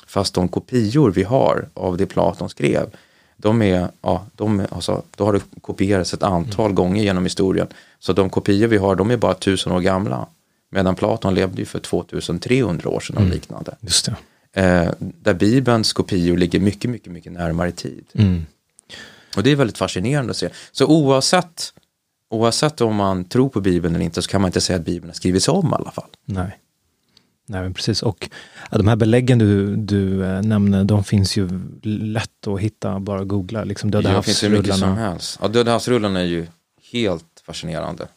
Fast de kopior vi har av det Platon skrev, de är, ja, de, alltså, då har det kopierats ett antal mm. gånger genom historien. Så de kopior vi har, de är bara tusen år gamla. Medan Platon levde ju för 2300 år sedan och mm. liknande. Just det. Eh, där Bibelns kopior ligger mycket, mycket, mycket närmare i tid. Mm. Och det är väldigt fascinerande att se. Så oavsett, oavsett om man tror på Bibeln eller inte så kan man inte säga att Bibeln har skrivits om i alla fall. Nej. Nej, men precis. Och ja, de här beläggen du, du äh, nämner, de finns ju lätt att hitta, bara googla. Liksom Döda ja, finns hur mycket som helst. Ja, Döda havsrullarna är ju helt fascinerande.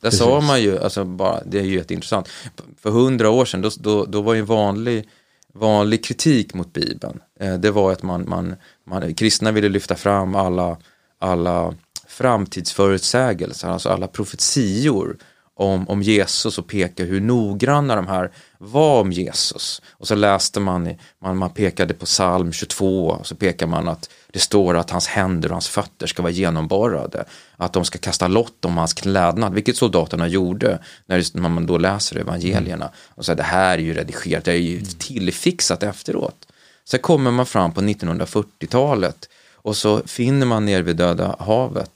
Där Precis. sa man ju, alltså bara, det är ju jätteintressant. För hundra år sedan, då, då, då var ju en vanlig, vanlig kritik mot Bibeln, eh, det var att man, man, man, kristna ville lyfta fram alla, alla framtidsförutsägelser, alltså alla profetior om, om Jesus och peka hur noggranna de här var om Jesus. Och så läste man, man, man pekade på psalm 22 och så pekar man att det står att hans händer och hans fötter ska vara genomborrade. Att de ska kasta lott om hans klädnad, vilket soldaterna gjorde när man då läser evangelierna. Och så det här är ju redigerat, det är ju tillfixat efteråt. Sen kommer man fram på 1940-talet och så finner man nere vid Döda havet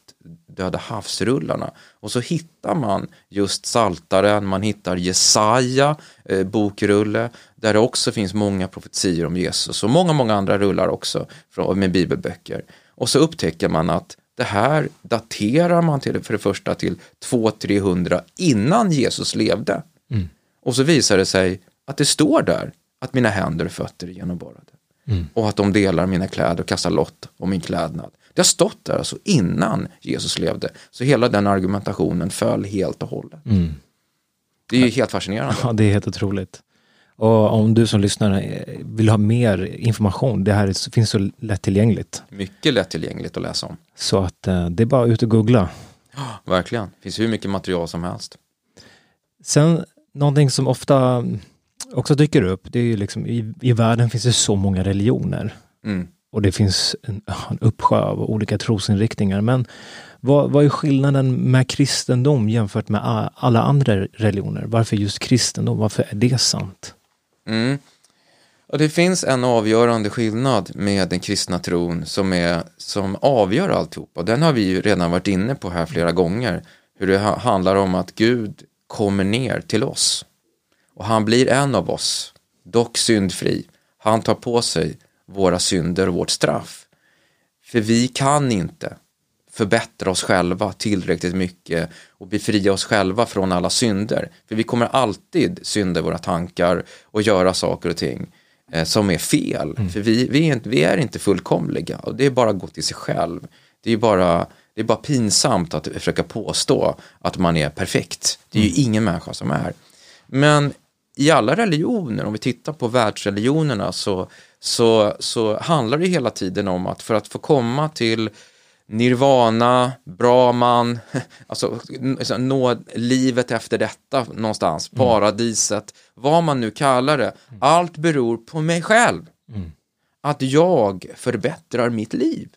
Döda havsrullarna. Och så hittar man just Saltaren, man hittar Jesaja eh, bokrulle, där det också finns många profetier om Jesus och många, många andra rullar också från, med bibelböcker. Och så upptäcker man att det här daterar man till, för det första till 200-300 innan Jesus levde. Mm. Och så visar det sig att det står där att mina händer och fötter är genomborrade. Mm. Och att de delar mina kläder och kastar lott om min klädnad. Det har stått där alltså innan Jesus levde. Så hela den argumentationen föll helt och hållet. Mm. Det är ju helt fascinerande. Ja, det är helt otroligt. Och om du som lyssnar eh, vill ha mer information, det här finns så lättillgängligt. Mycket lättillgängligt att läsa om. Så att eh, det är bara ut och googla. Verkligen, det finns hur mycket material som helst. Sen någonting som ofta också dyker upp, det är ju liksom i, i världen finns det så många religioner. Mm. Och det finns en, en uppsjö av olika trosinriktningar. Men vad, vad är skillnaden med kristendom jämfört med alla andra religioner? Varför just kristendom? Varför är det sant? Mm. Och det finns en avgörande skillnad med den kristna tron som, är, som avgör alltihopa. Den har vi ju redan varit inne på här flera gånger. Hur det ha- handlar om att Gud kommer ner till oss. Och han blir en av oss, dock syndfri. Han tar på sig våra synder och vårt straff. För vi kan inte förbättra oss själva tillräckligt mycket och befria oss själva från alla synder. För vi kommer alltid synda i våra tankar och göra saker och ting eh, som är fel. För vi, vi, är inte, vi är inte fullkomliga och det är bara att gå till sig själv. Det är bara, det är bara pinsamt att försöka påstå att man är perfekt. Det är ju ingen människa som är. Men i alla religioner, om vi tittar på världsreligionerna så, så, så handlar det hela tiden om att för att få komma till nirvana, brahman, alltså nå livet efter detta någonstans, paradiset, vad man nu kallar det. Allt beror på mig själv. Att jag förbättrar mitt liv.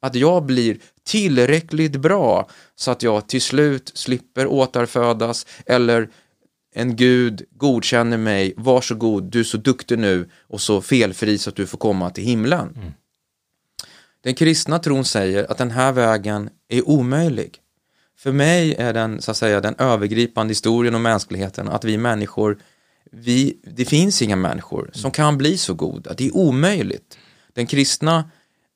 Att jag blir tillräckligt bra så att jag till slut slipper återfödas eller en gud godkänner mig, varsågod, du är så duktig nu och så felfri så att du får komma till himlen. Den kristna tron säger att den här vägen är omöjlig. För mig är den, så att säga, den övergripande historien om mänskligheten att vi människor, vi, det finns inga människor som kan bli så goda. Det är omöjligt. Den kristna,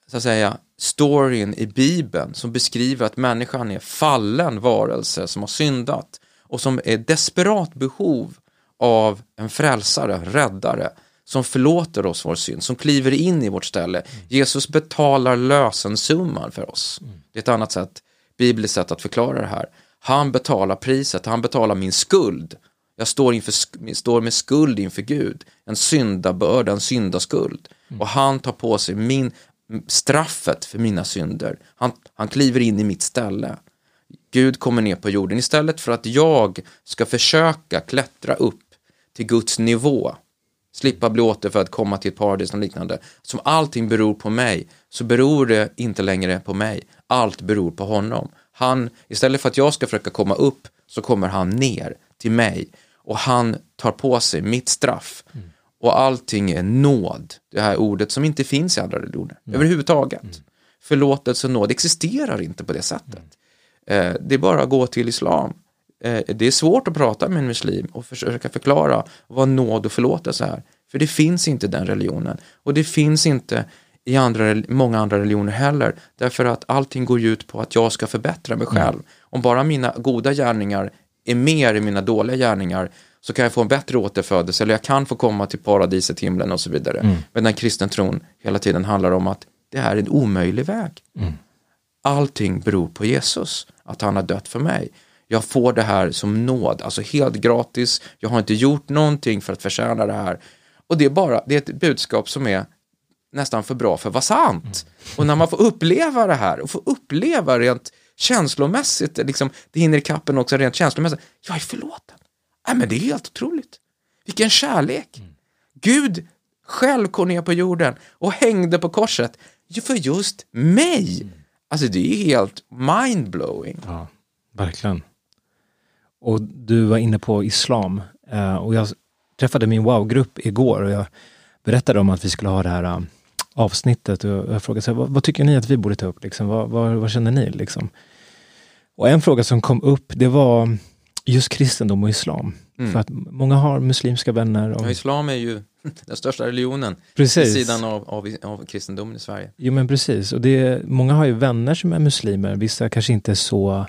så att säga, storyn i Bibeln som beskriver att människan är fallen varelse som har syndat och som är desperat behov av en frälsare, räddare, som förlåter oss vår synd, som kliver in i vårt ställe. Jesus betalar lösensumman för oss. Det är ett annat sätt, bibliskt sätt att förklara det här. Han betalar priset, han betalar min skuld. Jag står, inför, står med skuld inför Gud, en syndabörda, en syndaskuld. Och han tar på sig min, straffet för mina synder. Han, han kliver in i mitt ställe. Gud kommer ner på jorden istället för att jag ska försöka klättra upp till Guds nivå slippa bli återfödd, komma till ett paradis och liknande. Som allting beror på mig, så beror det inte längre på mig. Allt beror på honom. Han, istället för att jag ska försöka komma upp, så kommer han ner till mig. Och han tar på sig mitt straff. Och allting är nåd, det här ordet som inte finns i andra religioner överhuvudtaget. Förlåtelse och nåd existerar inte på det sättet. Eh, det är bara att gå till islam. Eh, det är svårt att prata med en muslim och försöka förklara vad nåd och förlåtelse är. För det finns inte i den religionen. Och det finns inte i andra, många andra religioner heller. Därför att allting går ut på att jag ska förbättra mig själv. Om bara mina goda gärningar är mer än mina dåliga gärningar så kan jag få en bättre återfödelse eller jag kan få komma till paradiset, himlen och så vidare. Men den kristna tron hela tiden handlar om att det är en omöjlig väg. Allting beror på Jesus, att han har dött för mig. Jag får det här som nåd, alltså helt gratis. Jag har inte gjort någonting för att förtjäna det här. Och det är bara, det är ett budskap som är nästan för bra för att vara sant. Och när man får uppleva det här och får uppleva rent känslomässigt, liksom, det hinner i kappen också rent känslomässigt, jag är förlåten. Nej, men det är helt otroligt. Vilken kärlek. Gud själv kom ner på jorden och hängde på korset för just mig. Alltså det är helt mindblowing. Ja, verkligen. Och du var inne på islam eh, och jag träffade min wow-grupp igår och jag berättade om att vi skulle ha det här eh, avsnittet och jag frågade så här, vad, vad tycker ni att vi borde ta upp? Liksom? Vad, vad, vad känner ni? Liksom? Och en fråga som kom upp, det var just kristendom och islam. För att många har muslimska vänner. Och, Ja, islam är ju den största religionen Precis. vid sidan av, av, av kristendomen i Sverige. Jo men precis, och det, många har ju vänner som är muslimer, vissa kanske inte är så,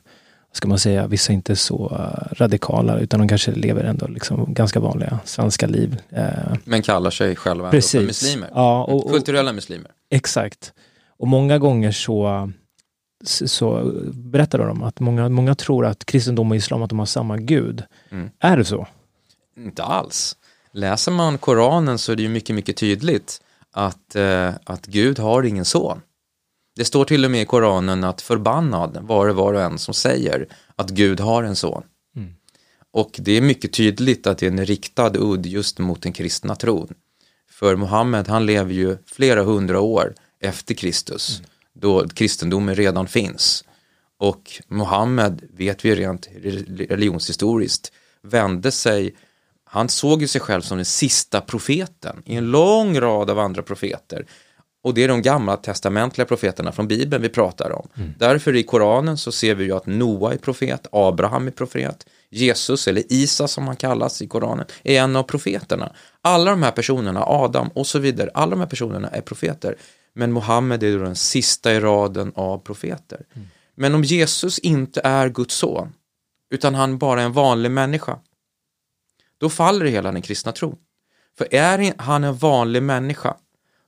ska man säga, vissa inte är så eh, radikala utan de kanske lever ändå liksom ganska vanliga svenska liv. Eh, Men kallar sig själva för muslimer. Ja, och- och- Kulturella muslimer. exakt. Och många gånger så, så berättar de att många, många tror att kristendom och islam att de har samma gud. Mm. Är det så? Inte alls. Läser man Koranen så är det ju mycket, mycket tydligt att, eh, att Gud har ingen son. Det står till och med i Koranen att förbannad var det var och en som säger att Gud har en son. Mm. Och det är mycket tydligt att det är en riktad udd just mot den kristna tron. För Muhammed han lever ju flera hundra år efter Kristus, mm. då kristendomen redan finns. Och Muhammed, vet vi rent religionshistoriskt, vände sig, han såg ju sig själv som den sista profeten i en lång rad av andra profeter. Och det är de gamla testamentliga profeterna från Bibeln vi pratar om. Mm. Därför i Koranen så ser vi ju att Noa är profet, Abraham är profet, Jesus eller Isa som han kallas i Koranen är en av profeterna. Alla de här personerna, Adam och så vidare, alla de här personerna är profeter. Men Muhammed är den sista i raden av profeter. Mm. Men om Jesus inte är Guds son, utan han bara är en vanlig människa, då faller hela den kristna tron. För är han en vanlig människa,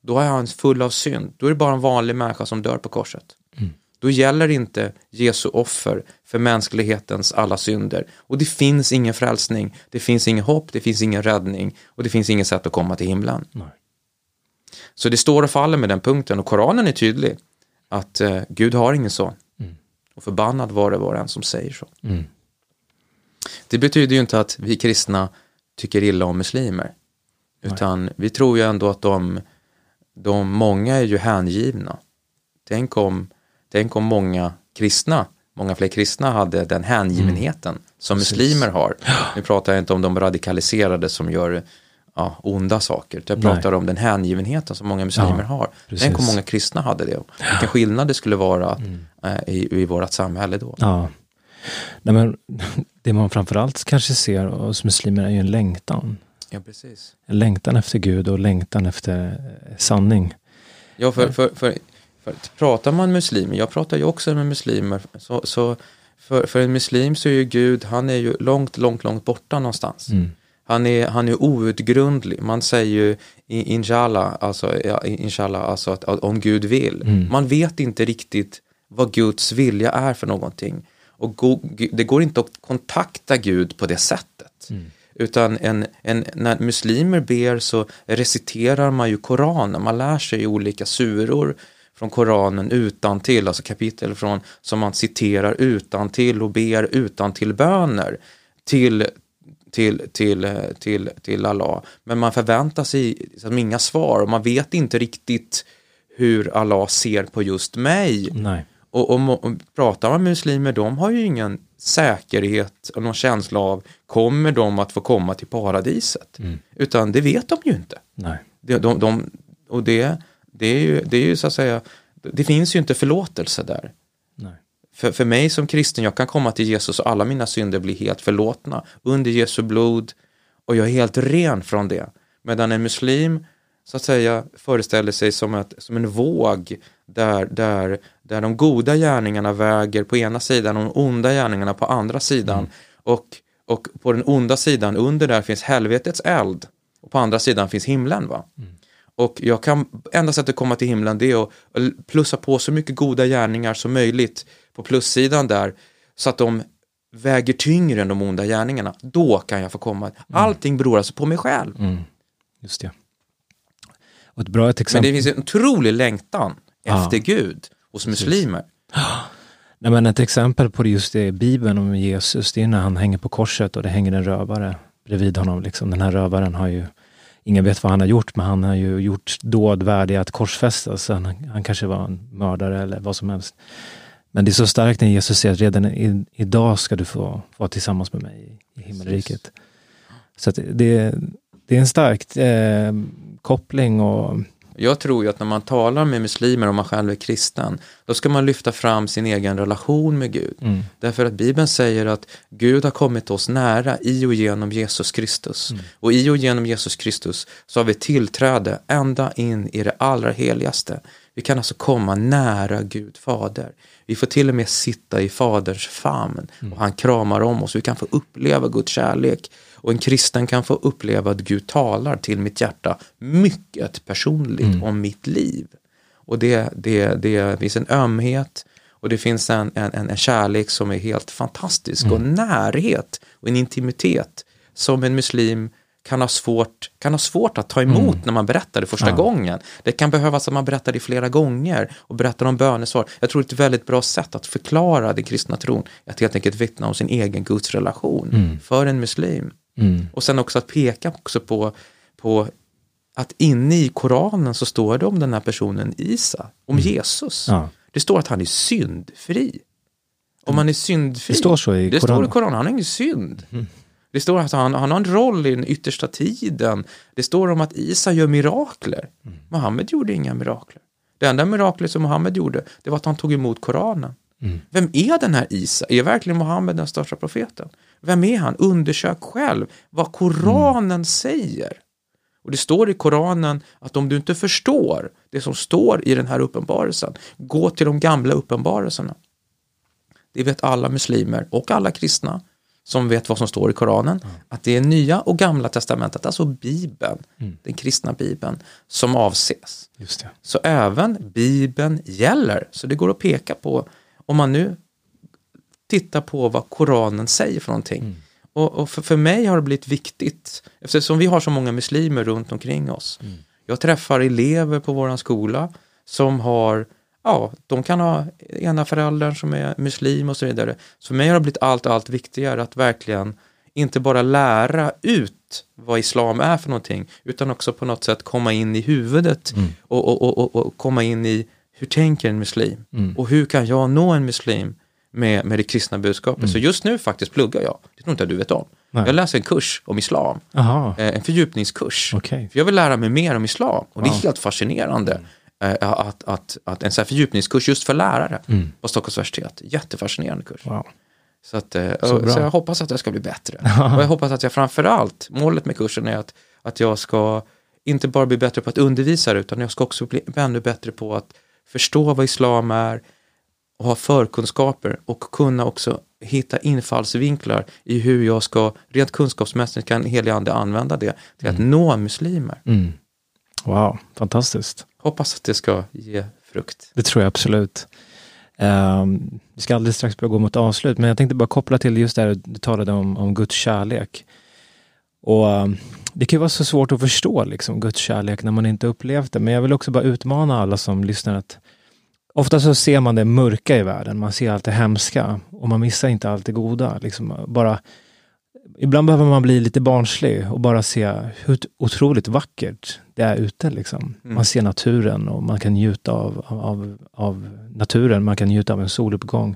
då är han full av synd. Då är det bara en vanlig människa som dör på korset. Mm. Då gäller inte Jesu offer för mänsklighetens alla synder. Och det finns ingen frälsning, det finns ingen hopp, det finns ingen räddning och det finns inget sätt att komma till himlen. Nej. Så det står och faller med den punkten och Koranen är tydlig att eh, Gud har ingen son. Mm. Och förbannad var det var en som säger så. Mm. Det betyder ju inte att vi kristna tycker illa om muslimer. Utan Nej. vi tror ju ändå att de, de, många är ju hängivna. Tänk om, tänk om många kristna, många fler kristna hade den hängivenheten mm. som Precis. muslimer har. Nu pratar jag inte om de radikaliserade som gör ja, onda saker. Jag pratar Nej. om den hängivenheten som många muslimer ja, har. Precis. Tänk om många kristna hade det. Vilken skillnad det skulle vara mm. eh, i, i vårt samhälle då. Ja. Nej, men, det man framförallt kanske ser hos muslimer är ju en längtan. Ja, precis. En längtan efter Gud och längtan efter sanning. Ja, för, för, för, för pratar man muslimer, jag pratar ju också med muslimer, så, så för, för en muslim så är ju Gud, han är ju långt, långt, långt borta någonstans. Mm. Han är, han är outgrundlig. Man säger ju inshallah, alltså, inshallah, alltså att, att, om Gud vill. Mm. Man vet inte riktigt vad Guds vilja är för någonting. Och go, det går inte att kontakta Gud på det sättet. Mm. Utan en, en, när muslimer ber så reciterar man ju Koranen, man lär sig olika suror från Koranen utan till, alltså kapitel från, som man citerar utan till och ber utan till böner till, till, till, till, till Allah. Men man förväntar sig liksom inga svar och man vet inte riktigt hur Allah ser på just mig. Nej. Och, och, och pratar man med muslimer, de har ju ingen säkerhet och någon känsla av kommer de att få komma till paradiset? Mm. Utan det vet de ju inte. Nej. De, de, de, och det, det, är ju, det är ju så att säga, det finns ju inte förlåtelse där. Nej. För, för mig som kristen, jag kan komma till Jesus och alla mina synder blir helt förlåtna under Jesu blod och jag är helt ren från det. Medan en muslim så att säga föreställer sig som, ett, som en våg där, där, där de goda gärningarna väger på ena sidan och de onda gärningarna på andra sidan. Mm. Och, och på den onda sidan, under där finns helvetets eld och på andra sidan finns himlen. va mm. Och jag kan, enda sättet att komma till himlen det är att plussa på så mycket goda gärningar som möjligt på plussidan där så att de väger tyngre än de onda gärningarna. Då kan jag få komma. Mm. Allting beror alltså på mig själv. Mm. Just det. Och ett bra ett exempel. Men det finns en otrolig längtan efter. Gud hos muslimer. Nej, men ett exempel på just det i Bibeln om Jesus, det är när han hänger på korset och det hänger en rövare bredvid honom. Liksom. Den här rövaren har ju, ingen vet vad han har gjort, men han har ju gjort dåd värdiga att korsfästas. Han, han kanske var en mördare eller vad som helst. Men det är så starkt när Jesus säger att redan i, idag ska du få vara tillsammans med mig i, i himmelriket. Så det, det är en stark eh, koppling och jag tror ju att när man talar med muslimer om man själv är kristen, då ska man lyfta fram sin egen relation med Gud. Mm. Därför att Bibeln säger att Gud har kommit oss nära i och genom Jesus Kristus. Mm. Och i och genom Jesus Kristus så har vi tillträde ända in i det allra heligaste. Vi kan alltså komma nära Gud Fader. Vi får till och med sitta i Faderns famn och han kramar om oss. Vi kan få uppleva Guds kärlek och en kristen kan få uppleva att Gud talar till mitt hjärta mycket personligt mm. om mitt liv. och det, det, det finns en ömhet och det finns en, en, en kärlek som är helt fantastisk och närhet och en intimitet som en muslim kan ha svårt, kan ha svårt att ta emot Mm. när man berättar det första Ja. gången. Det kan behövas att man berättar det flera gånger och berättar om bönesvar. Jag tror det är ett väldigt bra sätt att förklara den kristna tron, att helt enkelt vittna om sin egen gudsrelation Mm. för en muslim. Mm. Och sen också att peka också på, på att inne i Koranen så står det om den här personen Isa, om Jesus. Mm. Ja. Det står att han är syndfri. Om han är syndfri. Det står så i Det står Koranen. i Koranen, han har ingen synd. Det står att han, han har en roll i den yttersta tiden. Det står om att Isa gör mirakler. Mohammed gjorde inga mirakler. Det enda miraklet som Mohammed gjorde, det var att han tog emot Koranen. Vem är den här Isa? Är verkligen Mohammed den största profeten? Vem är han? Undersök själv vad Koranen säger. Och det står i Koranen att om du inte förstår det som står i den här uppenbarelsen, gå till de gamla uppenbarelserna. Det vet alla muslimer och alla kristna som vet vad som står i Koranen, att det är nya och gamla testamentet, alltså Bibeln, den kristna Bibeln, som avses. Så även Bibeln gäller. Så det går att peka på, om man nu tittar på vad Koranen säger för någonting. Och, och för, för mig har det blivit viktigt, eftersom vi har så många muslimer runt omkring oss. Jag träffar elever på våran skola som har, ja, de kan ha ena föräldern som är muslim och så vidare. Så för mig har det blivit allt, allt viktigare att verkligen inte bara lära ut vad islam är för någonting, utan också på något sätt komma in i huvudet och, och, och, och, och komma in i hur tänker en muslim? Och hur kan jag nå en muslim med, med det kristna budskapet? Så just nu faktiskt pluggar jag, det tror inte jag du vet om. Nej. Jag läser en kurs om islam, Aha. eh, en fördjupningskurs. Okej. För jag vill lära mig mer om islam och det är Wow. helt fascinerande eh, att, att, att en sån här fördjupningskurs just för lärare på Stockholms universitet, jättefascinerande kurs. Wow. Så, att, eh, Så så jag hoppas att jag ska bli bättre. och jag hoppas att jag framförallt, målet med kursen är att, att jag ska inte bara bli bättre på att undervisa utan jag ska också bli ännu bättre på att förstå vad islam är och ha förkunskaper och kunna också hitta infallsvinklar i hur jag ska, rent kunskapsmässigt kan helig ande använda det till att nå muslimer. Mm. Wow, fantastiskt. Hoppas att det ska ge frukt. Det tror jag absolut. Ehm, vi ska alldeles strax börja gå mot avslut, men jag tänkte bara koppla till just det här du talade om, om Guds kärlek. Och ehm, Det kan ju vara så svårt att förstå liksom, Guds kärlek när man inte upplevt det, men jag vill också bara utmana alla som lyssnar att ofta så ser man det mörka i världen, man ser allt det hemska och man missar inte allt det goda. Liksom, bara, ibland behöver man bli lite barnslig och bara se hur otroligt vackert det är ute. Liksom. Mm. Man ser naturen och man kan njuta av, av, av naturen, man kan njuta av en soluppgång.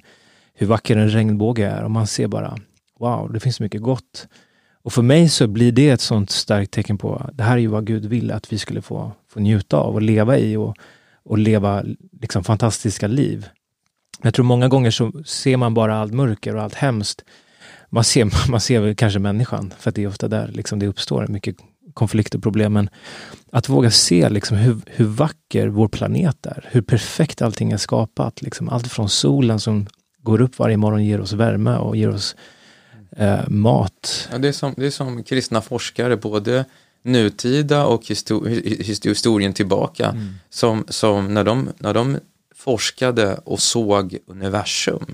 Hur vacker en regnbåge är och man ser bara, wow, det finns mycket gott. Och för mig så blir det ett sånt starkt tecken på, det här är ju vad Gud vill att vi skulle få, få njuta av och leva i och, och leva liksom fantastiska liv. Jag tror många gånger så ser man bara allt mörker och allt hemskt. Man ser, man ser väl kanske människan, för att det är ofta där liksom det uppstår mycket konflikt och problem. Men att våga se liksom hur, hur vacker vår planet är, hur perfekt allting är skapat. Liksom allt från solen som går upp varje morgon ger oss värme och ger oss eh, mat. Ja, det, är som, det är som kristna forskare, både nutida och histo his- historien tillbaka, Mm. som, som när, de, när de forskade och såg universum.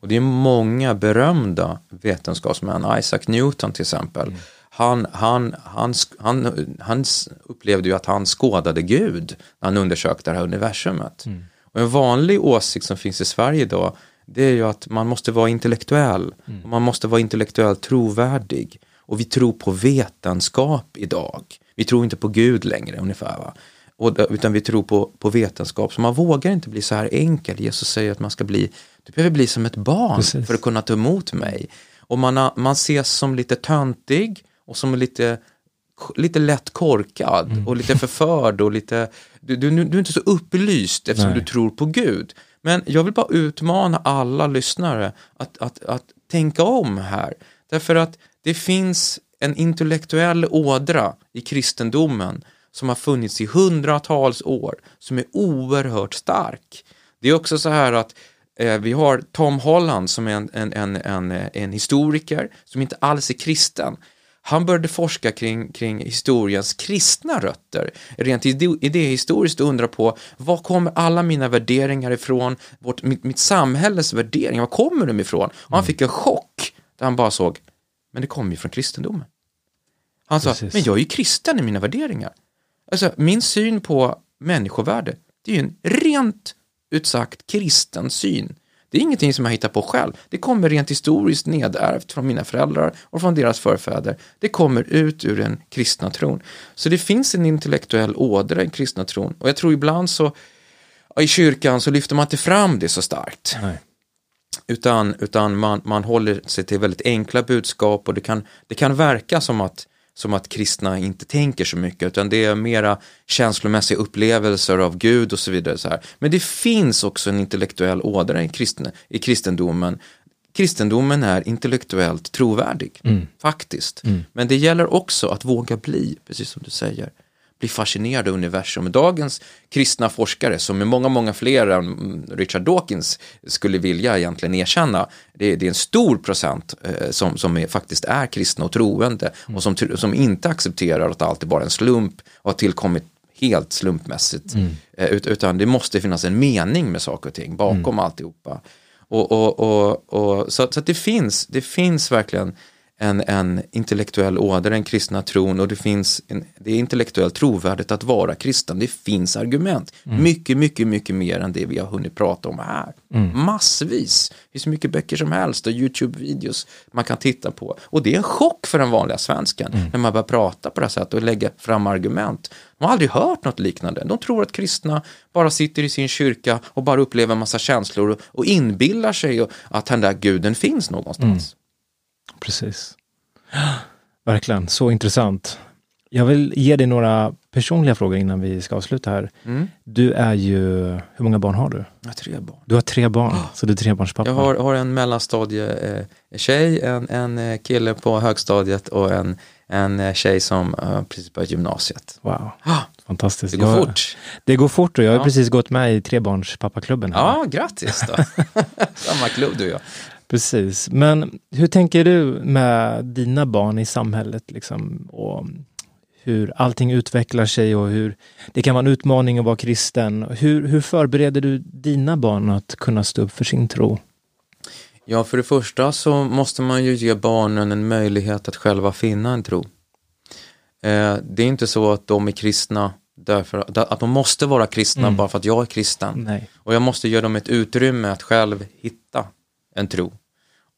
Och det är många berömda vetenskapsmän, Isaac Newton till exempel. Han, han, han, han, han s- upplevde ju att han skådade Gud när han undersökte det här universumet. Och en vanlig åsikt som finns i Sverige idag, det är ju att man måste vara intellektuell. Och man måste vara intellektuellt trovärdig. Och vi tror på vetenskap idag. Vi tror inte på Gud längre ungefär. Va? Och, utan vi tror på, på vetenskap. Så man vågar inte bli så här enkel. Jesus säger att man ska bli, du behöver bli som ett barn Precis. för att kunna ta emot mig. Och man, har- man ses som lite töntig och som lite lite lätt korkad och lite förförd och lite, du, du, du är inte så upplyst eftersom Nej. du tror på Gud. Men jag vill bara utmana alla lyssnare att, att, att tänka om här. Därför att det finns en intellektuell ådra i kristendomen som har funnits i hundratals år som är oerhört stark. Det är också så här att eh, vi har Tom Holland som är en, en, en, en, en historiker som inte alls är kristen. Han började forska kring, kring historiens kristna rötter, rent idéhistoriskt och undra på var kommer alla mina värderingar ifrån, vårt, mitt, mitt samhälles värderingar, var kommer de ifrån? Och han fick en chock där han bara såg, men det kommer ju från kristendomen. Han sa, Precis. men jag är ju kristen i mina värderingar. Alltså, min syn på människovärde, det är ju en rent ut sagt kristen syn. Det är ingenting som jag hittar på själv. Det kommer rent historiskt nedärvt från mina föräldrar och från deras förfäder. Det kommer ut ur den kristna tron. Så det finns en intellektuell ådra i den kristna tron. Och jag tror ibland så i kyrkan så lyfter man inte fram det så starkt. Nej. Utan, utan man, man håller sig till väldigt enkla budskap och det kan, det kan verka som att, som att kristna inte tänker så mycket utan det är mera känslomässiga upplevelser av Gud och så vidare. Så här. Men det finns också en intellektuell ådra i, kristen, i kristendomen. Kristendomen är intellektuellt trovärdig, faktiskt. Men det gäller också att våga bli, precis som du säger, bli fascinerad av universum. Dagens kristna forskare, som är många, många fler än mm, Richard Dawkins skulle vilja egentligen erkänna, det är, det är en stor procent eh, som, som är, faktiskt är kristna och troende och som, som inte accepterar att allt är bara en slump och har tillkommit helt slumpmässigt. Eh, ut, utan det måste finnas en mening med saker och ting bakom mm. alltihopa. Och, och, och, och, så så det, finns, det finns verkligen en, en intellektuell åder, den kristna tron och det finns en, det är intellektuellt trovärdigt att vara kristen. Det finns argument, mycket, mycket, mycket mer än det vi har hunnit prata om här. Massvis, det finns mycket böcker som helst och YouTube-videos man kan titta på. Och det är en chock för den vanliga svensken när man börjar prata på det här sättet och lägga fram argument. De har aldrig hört något liknande. De tror att kristna bara sitter i sin kyrka och bara upplever en massa känslor och, och inbillar sig att den där guden finns någonstans. Precis. Verkligen, så intressant. Jag vill ge dig några personliga frågor innan vi ska avsluta här. Mm. Du är ju, hur många barn har du? Jag har tre barn. Du har tre barn, så du är trebarnspappa. Jag har, har en mellanstadie eh, en, en eh, kille på högstadiet och en, en eh, tjej som uh, precis börjat gymnasiet. Wow, Ah, fantastiskt. det går Jag- fort. Det går fort och jag har Ja. precis gått med i trebarnspappaklubben. här. Ja, grattis då. Samma klubb du och jag. Precis, men hur tänker du med dina barn i samhället liksom? Och hur allting utvecklar sig och hur det kan vara en utmaning att vara kristen. Hur, hur förbereder du dina barn att kunna stå upp för sin tro? Ja, för det första så måste man ju ge barnen en möjlighet att själva finna en tro. Eh, det är inte så att de är kristna därför att de måste vara kristna bara för att jag är kristen. Nej. Och jag måste ge dem ett utrymme att själv hitta en tro.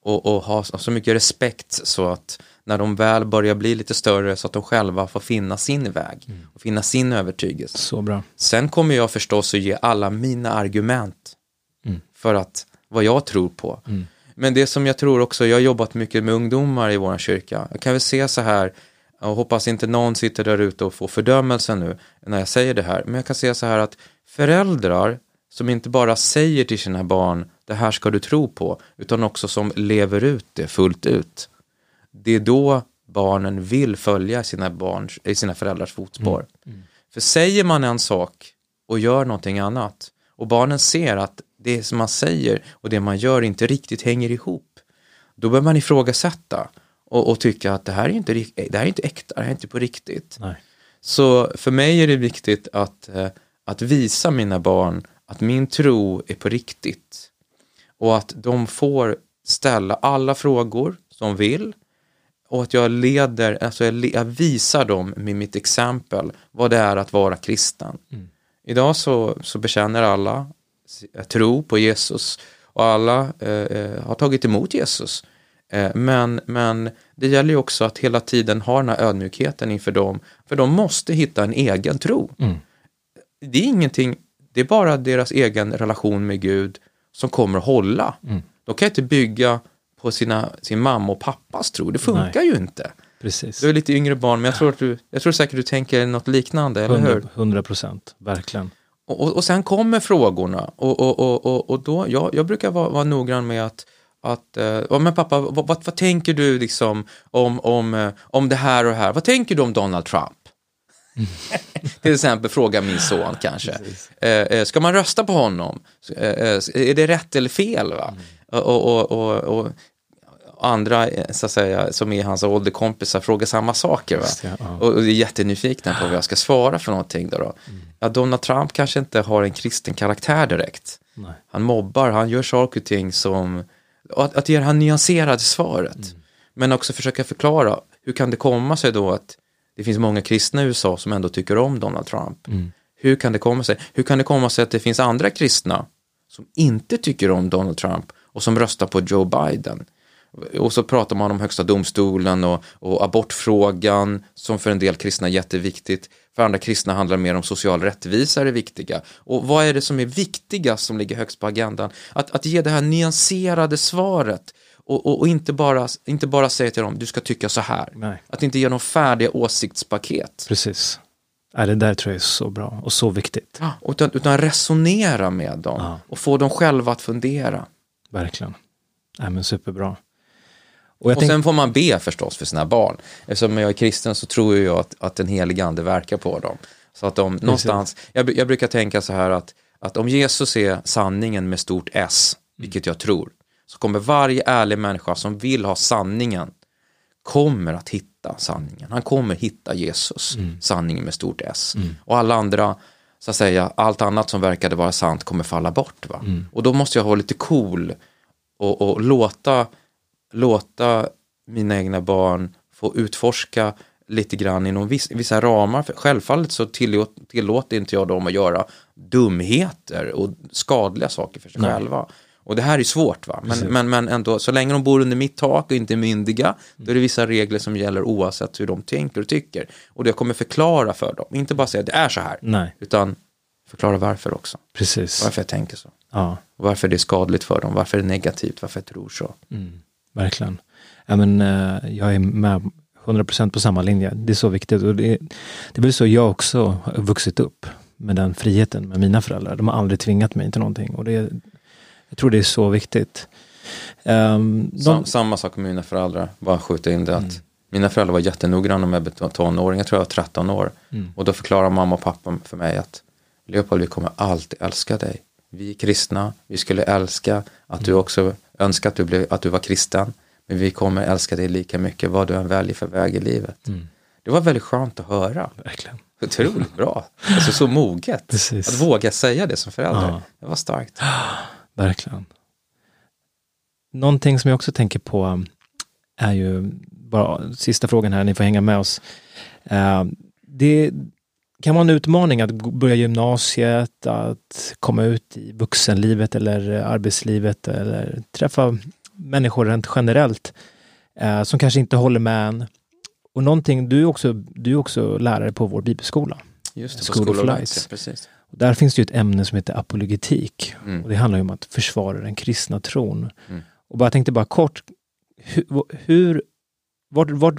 Och, och ha så mycket respekt så att när de väl börjar bli lite större så att de själva får finna sin väg och finna sin övertygelse. Så bra. Sen kommer jag förstås att ge alla mina argument för att vad jag tror på. Men det som jag tror också, jag har jobbat mycket med ungdomar i vår kyrka. Jag kan väl se så här, och hoppas inte någon sitter där ute och får fördömelse nu när jag säger det här. Men jag kan säga så här att föräldrar som inte bara säger till sina barn det här ska du tro på, utan också som lever ut det fullt ut. Det är då barnen vill följa sina, barns, i sina föräldrars fotspår. För säger man en sak och gör någonting annat och barnen ser att det som man säger och det man gör inte riktigt hänger ihop, då bör man ifrågasätta och, och tycka att det här, är inte, rik- det här är inte äkta, det här är inte på riktigt. Nej. Så för mig är det viktigt att, eh, att visa mina barn att min tro är på riktigt och att de får ställa alla frågor som vill och att jag leder, alltså jag, jag visar dem med mitt exempel vad det är att vara kristen. Idag så, så bekänner alla tro på Jesus och alla eh, eh, har tagit emot Jesus. Eh, men, men det gäller ju också att hela tiden ha den här ödmjukheten inför dem, för de måste hitta en egen tro. Det är ingenting, det är bara deras egen relation med Gud som kommer att hålla. De kan inte bygga på sina, sin mamma och pappas tro, det funkar ju inte. Precis. Du är lite yngre barn, men jag tror, att du, jag tror säkert du tänker något liknande, eller hur? 100 procent, verkligen. Och, och, och sen kommer frågorna och, och, och, och, och då, jag, jag brukar vara, vara noggrann med att, att eh, men pappa, vad, vad, vad tänker du liksom om, om, eh, om det här och det här? Vad tänker du om Donald Trump? Till exempel fråga min son kanske. Eh, eh, ska man rösta på honom? Eh, är det rätt eller fel? Va? Och, och, och, och, andra så att säga, som är hans ålderkompisar frågar samma saker. Va? Just det, ja. Och, och är jättenyfikna på vad jag ska svara för någonting. Då, då. Mm. Ja, Donald Trump kanske inte har en kristen karaktär direkt. Nej. Han mobbar, han gör saker och ting som, att, att ge det här nyanserade svaret. Mm. Men också försöka förklara, hur kan det komma sig då att det finns många kristna i USA som ändå tycker om Donald Trump? Mm. Hur kan det komma sig? Hur kan det komma sig att det finns andra kristna som inte tycker om Donald Trump och som röstar på Joe Biden? Och så pratar man om högsta domstolen och, och abortfrågan som för en del kristna är jätteviktigt. För andra kristna handlar mer om social rättvisa är det viktiga. Och vad är det som är viktigast som ligger högst på agendan? Att, att ge det här nyanserade svaret och, och, och inte, bara, inte bara säga till dem du ska tycka så här. Nej. Att inte ge dem färdiga åsiktspaket. Precis. Ja, det där tror jag är så bra och så viktigt. Utan, utan resonera med dem Ja. och få dem själva att fundera. Verkligen. Ja, men superbra. Och Och sen får man be förstås för sina barn. Eftersom jag är kristen så tror jag att, att den helige ande verkar på dem. Så att de någonstans, jag, jag brukar tänka så här att, att om Jesus är sanningen med stort S, vilket jag tror, så kommer varje ärlig människa som vill ha sanningen, kommer att hitta sanningen. Han kommer hitta Jesus, sanningen med stort S. Och alla andra, så att säga, allt annat som verkade vara sant kommer falla bort. Va? Och då måste jag vara lite cool och, och låta, låta mina egna barn få utforska lite grann inom viss, vissa ramar. För självfallet så tillåt, tillåter inte jag dem att göra dumheter och skadliga saker för sig Nej. själva. Och det här är svårt va, men, Precis. men, men ändå, så länge de bor under mitt tak och inte är myndiga, då är det vissa regler som gäller oavsett hur de tänker och tycker. Och det jag kommer förklara för dem, inte bara säga att det är så här, Nej, utan förklara varför också. precis. Varför jag tänker så. Ja, varför det är skadligt för dem, varför det är negativt, varför jag tror så. mm, verkligen. Ja, men, eh, jag är med 100% på samma linje. Det är så viktigt. Och det, det är väl så jag också har vuxit upp med den friheten med mina föräldrar. De har aldrig tvingat mig till någonting. Och det, jag tror det är så viktigt. Um, de, Sam, samma sak med mina föräldrar, bara skjuta in det att mina föräldrar var jättenoggranna med tonåring, jag tror jag var 13 år. Mm. Och då förklarar mamma och pappa för mig att Leopold, vi kommer alltid älska dig. Vi är kristna, vi skulle älska att du också önskar att du, blev, att du var kristen. Men vi kommer älska dig lika mycket vad du än väljer för väg i livet. Mm. Det var väldigt skönt att höra. verkligen. Otroligt bra. Alltså så moget. Precis. Att våga säga det som förälder. Ja. Det var starkt. Verkligen. Någonting som jag också tänker på um, är ju, bara sista frågan här, ni får hänga med oss. Eh, det kan vara en utmaning att börja gymnasiet, att komma ut i vuxenlivet eller arbetslivet eller träffa människor rent generellt eh, som kanske inte håller med en. Och någonting, du är också, du är också lärare på vår bibelskola. Just det, på School School of Lights. Precis. Och där finns det ju ett ämne som heter apologetik. Mm. Och det handlar ju om att försvara den kristna tron. Mm. Och bara jag tänkte bara kort, hur, hur vart, vart,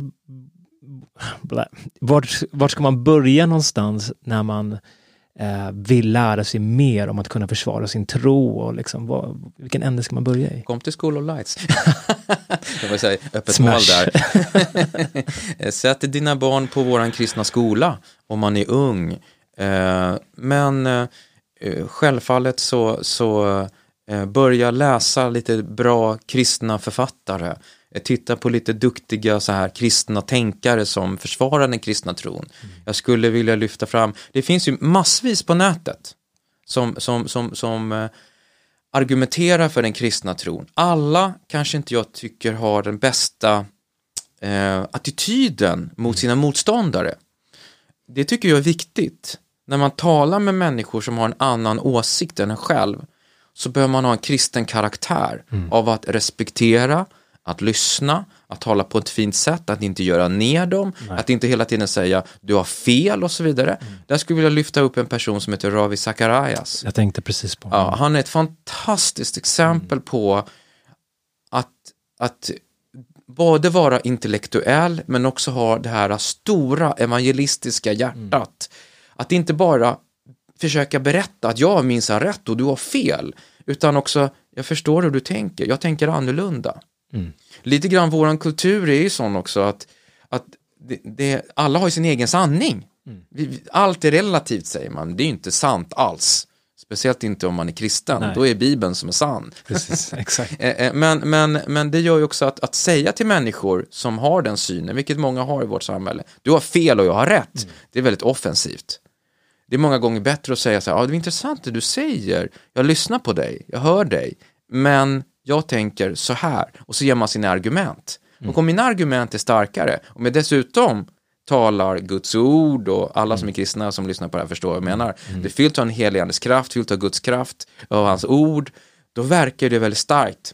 blä, vart, vart ska man börja någonstans när man eh, vill lära sig mer om att kunna försvara sin tro och liksom, vad, vilken ände ska man börja i? Kom till School of Lights. Jag vill säga öppet Smash. mål där. Sätt dina barn på våran kristna skola om man är ung. Eh, Men eh, självfallet så, så eh, börja läsa lite bra kristna författare. Titta på lite duktiga så här kristna tänkare som försvarar den kristna tron. Jag skulle vilja lyfta fram, det finns ju massvis på nätet som, som, som, som argumenterar för den kristna tron. Alla kanske inte jag tycker har den bästa eh, attityden mot sina motståndare. Det tycker jag är viktigt. När man talar med människor som har en annan åsikt än en själv så behöver man ha en kristen karaktär av att respektera, att lyssna, att tala på ett fint sätt, att inte göra ner dem, att inte hela tiden säga du har fel och så vidare. Där skulle jag vilja lyfta upp en person som heter Ravi Zacharias. Jag tänkte precis på Ja, han är ett fantastiskt exempel på att, att både vara intellektuell men också ha det här stora evangelistiska hjärtat. Att inte bara försöka berätta att jag minns rätt och du har fel, utan också jag förstår hur du tänker, jag tänker annorlunda. Mm. Lite grann våran kultur är ju sån också att, att det, det, alla har ju sin egen sanning. Vi- allt är relativt säger man, det är ju inte sant alls. Speciellt inte om man är kristen, Nej. då är Bibeln som är sann. Precis, exakt. Eh, eh, Men, men, men det gör ju också att, att säga till människor som har den synen, vilket många har i vårt samhälle, du har fel och jag har rätt, det är väldigt offensivt. Det är många gånger bättre att säga så här, ja det är intressant det du säger, jag lyssnar på dig, jag hör dig, men jag tänker så här, och så ger man sina argument. Och om mina argument är starkare, om jag dessutom talar Guds ord och alla som är kristna som lyssnar på det här förstår vad jag menar. Det är fyllt av en helig andes kraft, fyllt av Guds kraft, av hans ord, då verkar det väldigt starkt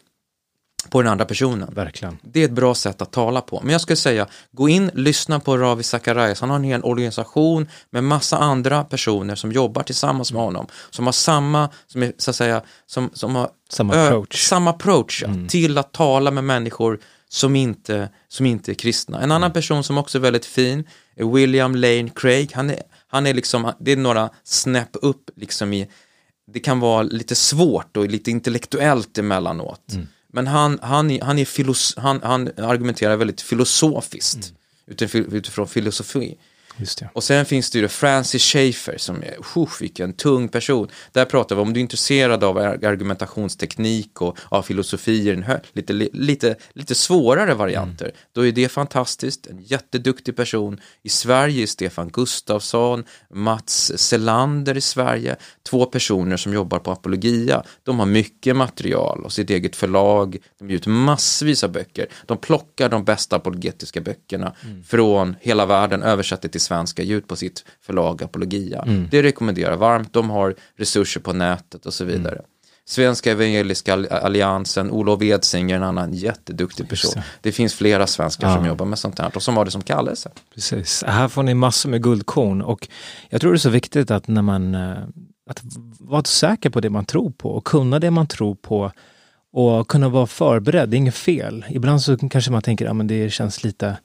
på den andra personen. Verkligen. Det är ett bra sätt att tala på. Men jag skulle säga, gå in, lyssna på Ravi Zacharias. Han har en hel organisation med massa andra personer som jobbar tillsammans med honom. Som har samma, som är, så att säga, som, som har Samma ö- approach. samma approach ja, till att tala med människor som inte, som inte är kristna. En annan person som också är väldigt fin är William Lane Craig. Han är, han är liksom, det är några snäpp upp liksom i, det kan vara lite svårt och lite intellektuellt emellanåt. Men han, han, han, är filos, han, han argumenterar väldigt filosofiskt utifrån, utifrån filosofi. Och sen finns det ju Francis Schaeffer som är, usch, vilken tung person. Där pratar vi om du är intresserad av ar- argumentationsteknik och av filosofi i den hö- lite, li- lite, lite svårare varianter. Då är det fantastiskt, en jätteduktig person. I Sverige är Stefan Gustafsson, Mats Selander i Sverige, två personer som jobbar på Apologia. De har mycket material och sitt eget förlag, de ger ut massvis av böcker. De plockar de bästa apologetiska böckerna från hela världen, översätter till svenska, ut på sitt förlag Apologia. Det rekommenderar varmt, de har resurser på nätet och så vidare. Svenska Evangeliska All- Alliansen, Olof Edsinger, en annan jätteduktig person. det. Det finns flera svenskar som Ja. jobbar med sånt här och som har det som kallelse. Precis. Här får ni massor med guldkorn och jag tror det är så viktigt att när man eh, att vara säker på det man tror på och kunna det man tror på och kunna vara förberedd, det är inget fel. Ibland så kanske man tänker att det känns lite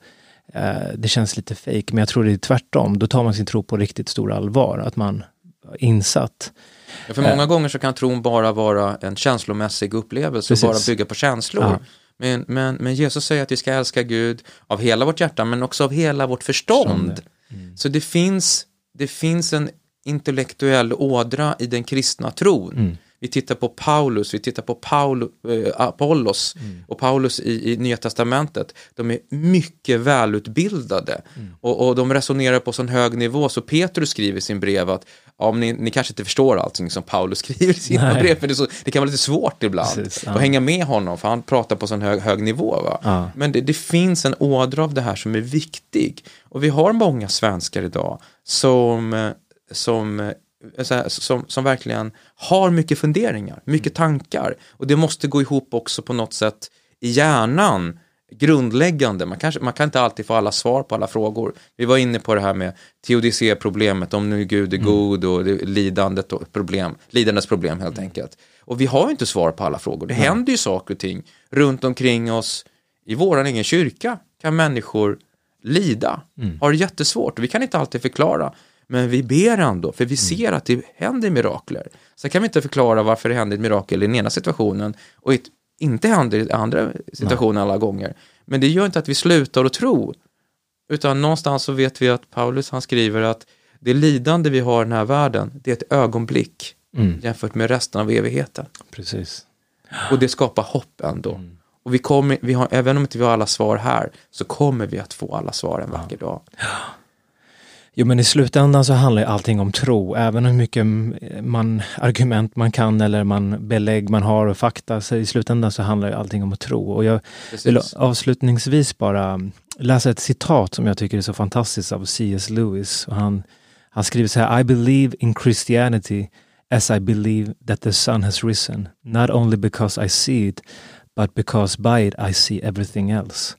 det känns lite fake, men jag tror det är tvärtom. Då tar man sin tro på riktigt stor allvar, att man är insatt. Ja, För många gånger så kan tron bara vara en känslomässig upplevelse och Precis. bara bygga på känslor. Ja. Men, men, men Jesus säger att vi ska älska Gud av hela vårt hjärta men också av hela vårt förstånd. Förstånd, Så det finns, det finns en intellektuell ådra i den kristna tron. Mm. Vi tittar på Paulus, vi tittar på Paul, eh, Apollos Mm. och Paulus i, i Nya Testamentet. De är mycket välutbildade Mm. och, och de resonerar på sån hög nivå så Petrus skriver i sin brev att ja, om ni, ni kanske inte förstår allting som Paulus skriver i sina Nej. brev, för det, så, det kan vara lite svårt ibland Precis, ja. att hänga med honom för han pratar på sån hög, hög nivå. Va? Ja. Men det, det finns en ådra av det här som är viktig. Och vi har många svenskar idag som, eh, som, eh, här, som, som verkligen har mycket funderingar, mycket tankar. Och det måste gå ihop också på något sätt i hjärnan, grundläggande. Man, kanske, man kan inte alltid få alla svar på alla frågor. Vi var inne på det här med teodicé-problemet, om nu Gud är god och det, lidandet och problem, lidandets problem helt enkelt. Och vi har ju inte svar på alla frågor. Det händer ju saker och ting runt omkring oss i vår egen kyrka kan människor lida, har det jättesvårt vi kan inte alltid förklara. Men vi ber ändå, för vi ser att det händer mirakler. Så kan vi inte förklara varför det händer ett mirakel i den ena situationen och ett, inte händer i den andra situationen alla gånger. Men det gör inte att vi slutar att tro. Utan någonstans så vet vi att Paulus han skriver att det lidande vi har i den här världen, det är ett ögonblick Mm. jämfört med resten av evigheten. Precis. Och det skapar hopp ändå. Och vi kommer, vi har, även om inte vi har alla svar här, så kommer vi att få alla svar en vacker dag. Jo men i slutändan så handlar allting om tro, även hur mycket man, argument man kan eller man, belägg man har och fakta, så i slutändan så handlar allting om att tro. Och jag vill Precis. avslutningsvis bara läsa ett citat som jag tycker är så fantastiskt av C.S. Lewis. Och han, han skriver så här, I believe in Christianity as I believe that the sun has risen, not only because I see it, but because by it I see everything else.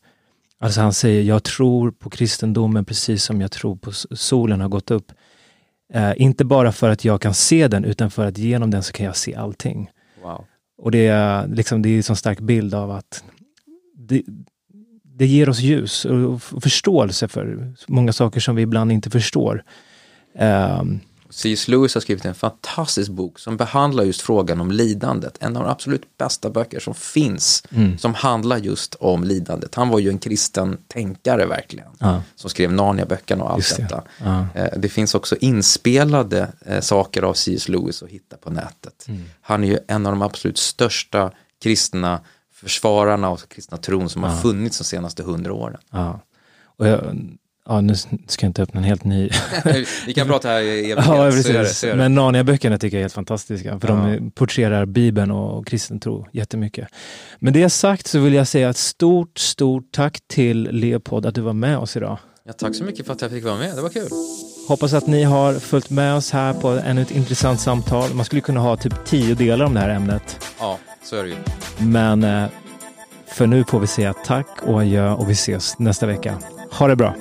Alltså han säger, jag tror på kristendomen precis som jag tror på solen har gått upp. Eh, inte bara för att jag kan se den, utan för att genom den så kan jag se allting. Wow. Och det är, liksom, det är en sån stark bild av att det, det ger oss ljus och förståelse för många saker som vi ibland inte förstår. Ehm, C.S. Lewis har skrivit en fantastisk bok som behandlar just frågan om lidandet. En av de absolut bästa böcker som finns Mm. som handlar just om lidandet. Han var ju en kristen tänkare verkligen. Ja. Som skrev Narnia-böckerna och allt Just det. detta. Ja. Eh, Det finns också inspelade eh, saker av C.S. Lewis att hitta på nätet. Mm. Han är ju en av de absolut största kristna försvararna av kristna tron som har funnits de senaste hundra åren. Ja. Och jag, ja, nu ska jag inte öppna en helt ny Vi kan prata här i evighet. Ja, så det, precis. så det. Men Narnia-böckerna tycker jag är helt fantastiska. För Ja. de porträtterar Bibeln och kristen tro jättemycket. Med det sagt så vill jag säga ett stort, stort tack till Leopold att du var med oss idag. Ja, tack så mycket för att jag fick vara med, det var kul. Hoppas att ni har följt med oss här på ännu ett intressant samtal. Man skulle kunna ha typ tio delar om det här ämnet. Ja, så är det ju. Men eh, för nu får vi säga tack och adjö och vi ses nästa vecka. Ha det bra!